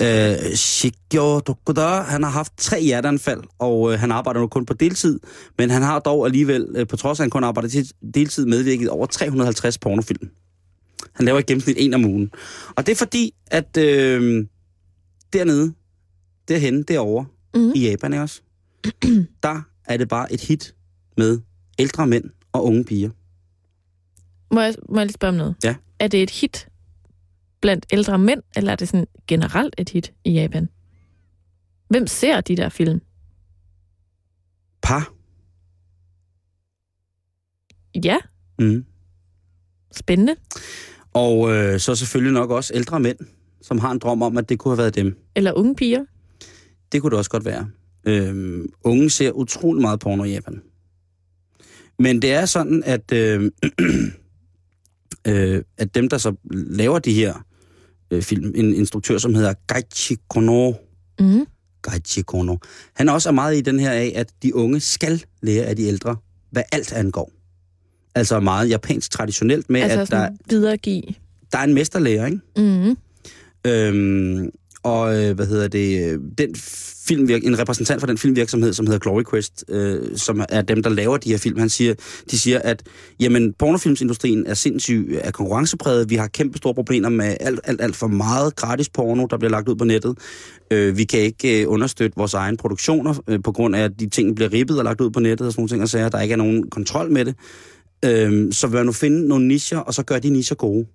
Speaker 3: Øh, Shiko Tokuda, han har haft tre hjerteanfald, og øh, han arbejder nu kun på deltid, men han har dog alligevel, øh, på trods af at han kun arbejder til deltid, medvirket over 350 pornofilm. Han laver i gennemsnit en om ugen. Og det er fordi, at øh, dernede, derhenne, derovre,
Speaker 2: Mhm.
Speaker 3: i Japan ikke også, [CLEARS THROAT] der er det bare et hit med ældre mænd og unge piger.
Speaker 2: Må jeg, må jeg lige spørge om noget?
Speaker 3: Ja.
Speaker 2: Er det et hit blandt ældre mænd, eller er det sådan generelt et hit i Japan? Hvem ser de der film?
Speaker 3: Par.
Speaker 2: Ja,
Speaker 3: Mm.
Speaker 2: spændende.
Speaker 3: Og øh, så selvfølgelig nok også ældre mænd, som har en drøm om, at det kunne have været dem.
Speaker 2: Eller unge piger.
Speaker 3: Det kunne det også godt være. Øhm, unge ser utrolig meget porno i Japan. Men det er sådan, at, øh, [CLEARS THROAT] øh, at dem, der så laver de her øh, film, en instruktør, som hedder Gaichi Kono,
Speaker 2: Mm.
Speaker 3: Gaichi Kono, han er også meget i den her af, at de unge skal lære af de ældre, hvad alt angår. Altså meget japansk traditionelt med,
Speaker 2: Altså
Speaker 3: at der,
Speaker 2: videregive.
Speaker 3: der er en mesterlærer, ikke?
Speaker 2: Mm.
Speaker 3: Øhm, og øh, hvad hedder det, den filmvirk, en repræsentant for den filmvirksomhed, som hedder Glory Quest, øh, som er dem, der laver de her film, han siger, de siger, at jamen, pornofilmsindustrien er sindssyg er konkurrencepræget. Vi har kæmpe store problemer med alt, alt, alt for meget gratis porno, der bliver lagt ud på nettet. Øh, vi kan ikke øh, understøtte vores egen produktioner, øh, på grund af, at de ting bliver ribbet og lagt ud på nettet og sådan nogle ting, og sager. Der ikke er nogen kontrol med det. Øh, så vil man nu finde nogle nischer, og så gør de nischer gode.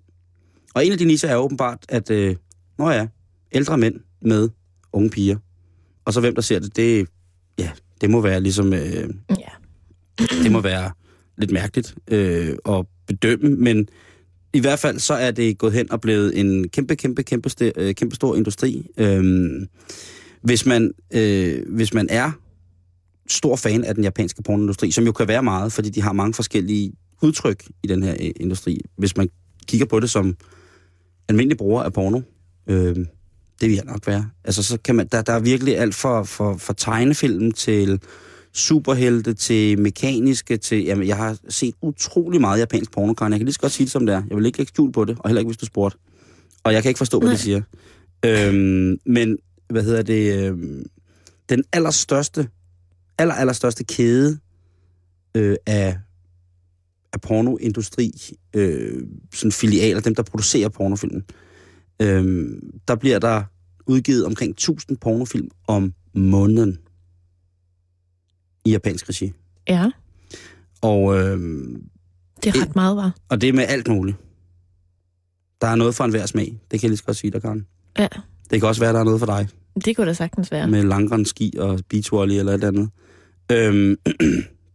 Speaker 3: Og en af de nischer er åbenbart, at, øh, nå ja, ældre mænd med unge piger. Og så hvem der ser det, det, ja, det må være ligesom, øh,
Speaker 2: Ja.
Speaker 3: det må være lidt mærkeligt øh, at bedømme, men i hvert fald så er det gået hen og blevet en kæmpe, kæmpe, kæmpe, st- øh, kæmpe stor industri. Øhm, hvis, man, øh, hvis man er stor fan af den japanske pornoindustri, som jo kan være meget, fordi de har mange forskellige udtryk i den her øh, industri. Hvis man kigger på det som almindelig bruger af porno, øh, det vil jeg nok være. Altså, så kan man, der, der er virkelig alt fra, for, for tegnefilm til superhelte, til mekaniske, til... Jamen, jeg har set utrolig meget japansk porno, Karen. Jeg kan lige så godt sige det, som det er. Jeg vil ikke lægge skjul på det, og heller ikke, hvis du spurgte. Og jeg kan ikke forstå, hvad de siger. Øhm, men, hvad hedder det... Øhm, den allerstørste, aller, allerstørste kæde øh, af, af pornoindustri, øh, sådan filialer, dem der producerer pornofilmen, øh, der bliver der udgivet omkring 1000 pornofilm om måneden i japansk regi.
Speaker 2: Ja,
Speaker 3: Og, øh,
Speaker 2: det er ret meget, var.
Speaker 3: og det er med alt muligt. Der er noget for enhver smag. Det kan jeg lige så godt sige dig, Karen.
Speaker 2: Ja,
Speaker 3: Det kan også være, der er noget for dig.
Speaker 2: det kunne da sagtens være.
Speaker 3: Med langrend ski og beachvolley eller et andet. Øhm,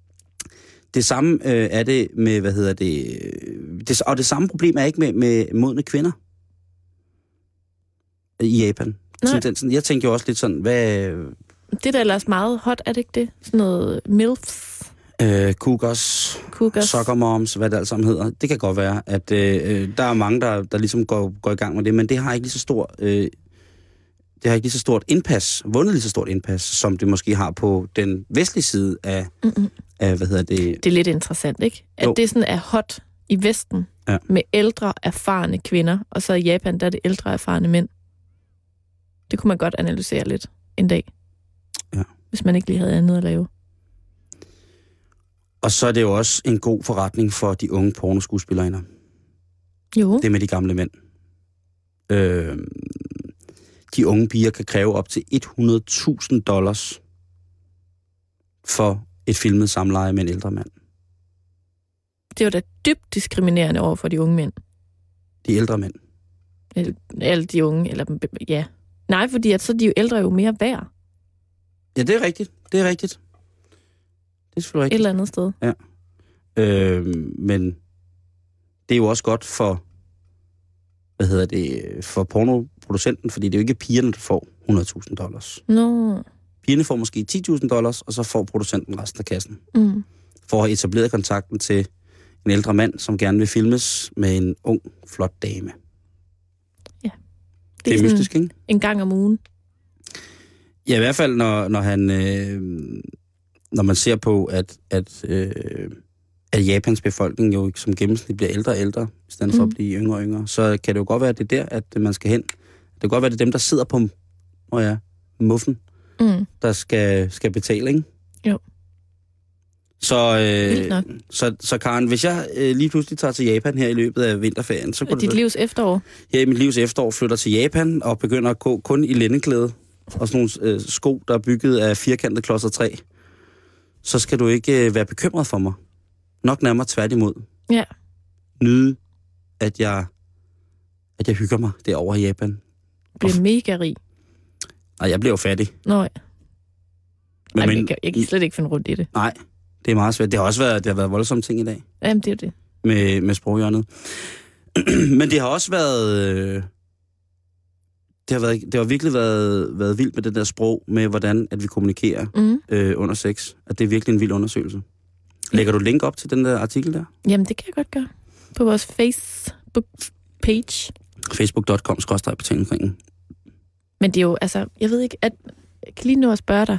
Speaker 3: [CLEARS THROAT] det samme øh, er det med, hvad hedder det, øh, det, og det samme problem er ikke med, med modne kvinder i Japan.
Speaker 2: Nej.
Speaker 3: Tendensen. Jeg tænkte jo også lidt sådan, hvad,
Speaker 2: Det er da ellers meget hot, er det ikke det? Sådan noget MILFs,
Speaker 3: øh, cougars,
Speaker 2: cougars.
Speaker 3: soccer moms, hvad det alt sammen hedder. Det kan godt være, at øh, øh, der er mange, der, der ligesom går, går i gang med det, men det har ikke lige så stor... Øh, det har ikke lige så stort indpas, vundet lige så stort indpas, som det måske har på den vestlige side af,
Speaker 2: Mm-mm.
Speaker 3: af hvad hedder det,
Speaker 2: Det er lidt interessant, ikke? At
Speaker 3: Jo.
Speaker 2: det sådan er hot i Vesten
Speaker 3: Ja.
Speaker 2: med ældre, erfarne kvinder, og så i Japan, der er det ældre, erfarne mænd. Det kunne man godt analysere lidt en dag.
Speaker 3: Ja.
Speaker 2: Hvis man ikke lige havde andet at lave.
Speaker 3: Og så er det jo også en god forretning for de unge pornoskuespillerinder.
Speaker 2: Jo.
Speaker 3: Det med de gamle mænd. Øh, de unge piger kan kræve op til 100.000 dollars for et filmet samleje med en ældre mand.
Speaker 2: Det er jo da dybt diskriminerende over for de unge mænd.
Speaker 3: De ældre mænd.
Speaker 2: Eller, eller de unge, eller ja. Nej, fordi at så er de jo ældre jo mere værd
Speaker 3: Ja, det er rigtigt. Det er rigtigt. Det er selvfølgelig
Speaker 2: et
Speaker 3: rigtigt.
Speaker 2: eller andet sted.
Speaker 3: Øh, men det er jo også godt for, hvad hedder det, for pornoproducenten, fordi det er jo ikke pigerne, der får 100.000 dollars.
Speaker 2: Nå.
Speaker 3: Pigerne får måske 10.000 dollars, og så får producenten resten af kassen.
Speaker 2: Mm.
Speaker 3: For at have etableret kontakten til en ældre mand, som gerne vil filmes med en ung, flot dame.
Speaker 2: Det
Speaker 3: Det er mystisk, ikke?
Speaker 2: En gang om ugen.
Speaker 3: Ja, i hvert fald, når, når han... Øh, når man ser på, at, at, øh, at Japans befolkning jo som gennemsnit bliver ældre og ældre, i stedet for
Speaker 2: Mm.
Speaker 3: at blive yngre og yngre, så kan det jo godt være, at det er der, at man skal hen. Det kan godt være, at det er dem, der sidder på oh ja, muffen,
Speaker 2: Mm.
Speaker 3: der skal, skal betale, ikke? Så, øh, så, så Karen, hvis jeg øh, lige pludselig tager til Japan her i løbet af vinterferien, så kunne
Speaker 2: Dit
Speaker 3: det
Speaker 2: livs efterår.
Speaker 3: her i mit livs efterår flytter til Japan og begynder at gå kun i lændeklæde og sådan nogle øh, sko, der er bygget af firkantet klodser træ, så skal du ikke øh, være bekymret for mig. Nok nærmere tværtimod.
Speaker 2: Ja.
Speaker 3: Nyde, at jeg, at jeg hygger mig derovre i Japan.
Speaker 2: Bliver mega rig.
Speaker 3: Og jeg bliver jo fattig.
Speaker 2: Nå, ja.
Speaker 3: Men,
Speaker 2: Ej,
Speaker 3: men,
Speaker 2: jeg, kan, jeg kan slet ikke finde rundt i det.
Speaker 3: nej, det er meget svært. Det har også været, det har været voldsomme ting i dag.
Speaker 2: Jamen, det er det.
Speaker 3: med, med sproghjørnet. [CLEARS THROAT] Men det har også været... øh, Det har, været, det har virkelig været, været vildt med det der sprog, med hvordan at vi kommunikerer
Speaker 2: Mm.
Speaker 3: øh, under sex. At det er virkelig en vild undersøgelse. Lægger du link op til den der artikel der?
Speaker 2: Jamen, det kan jeg godt gøre. På vores Facebook-page.
Speaker 3: facebook.com betalingskringen.
Speaker 2: Men det er jo, altså, jeg ved ikke, at, jeg kan lige nu at spørge dig,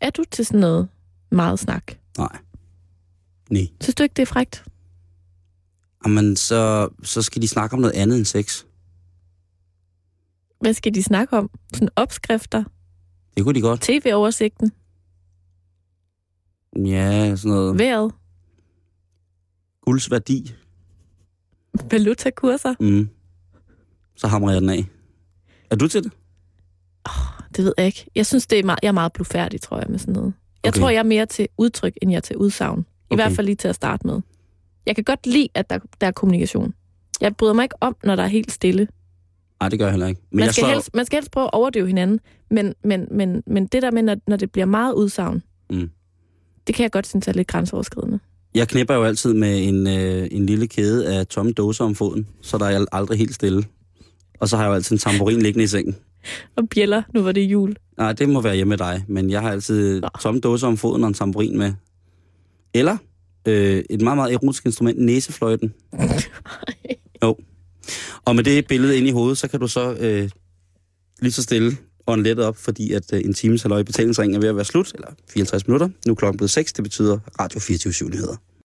Speaker 2: er du til sådan noget meget snak?
Speaker 3: Nej. Nej.
Speaker 2: Synes du ikke, det er frægt?
Speaker 3: Jamen, så, så skal de snakke om noget andet end sex.
Speaker 2: Hvad skal de snakke om? Sådan opskrifter?
Speaker 3: Det kunne de godt.
Speaker 2: TV-oversigten?
Speaker 3: Ja, sådan noget
Speaker 2: Vejret?
Speaker 3: guldsværdi.
Speaker 2: Valutakurser?
Speaker 3: Mm. Så hamrer jeg den af. Er du til det?
Speaker 2: Det ved jeg ikke. Jeg synes, det er meget, jeg er meget blufærdig, tror jeg, med sådan noget. Jeg
Speaker 3: Okay.
Speaker 2: tror, jeg er mere til udtryk, end jeg er til udsagn. I
Speaker 3: Okay.
Speaker 2: hvert fald lige til at starte med. Jeg kan godt lide, at der, der er kommunikation. Jeg bryder mig ikke om, når der er helt stille.
Speaker 3: Nej, det gør jeg heller ikke. Men
Speaker 2: Man
Speaker 3: jeg
Speaker 2: skal,
Speaker 3: slår,
Speaker 2: helst, man skal helst prøve at overdøve hinanden, men, men, men, men det der med, når, når det bliver meget udsagn,
Speaker 3: Mm.
Speaker 2: det kan jeg godt synes er lidt grænseoverskridende.
Speaker 3: jeg knipper jo altid med en, øh, en lille kæde af tomme dåser om foden, så der er jeg aldrig helt stille. Og så har jeg jo altid en tamburin liggende i sengen.
Speaker 2: Og bjæller, nu var det jul.
Speaker 3: Nej, det må være hjemme med dig, men jeg har altid
Speaker 2: Nå.
Speaker 3: tomme dåser om foden og en tamburin med. Eller øh, et meget, meget erotisk instrument, næsefløjten. [LAUGHS] jo. Og med det billede ind i hovedet, så kan du så øh, lige så stille og lettet op, fordi at øh, en times halvøj betalingsring er ved at være slut, eller 54 minutter. Nu er klokken blevet 6, det betyder Radio 24 nyheder.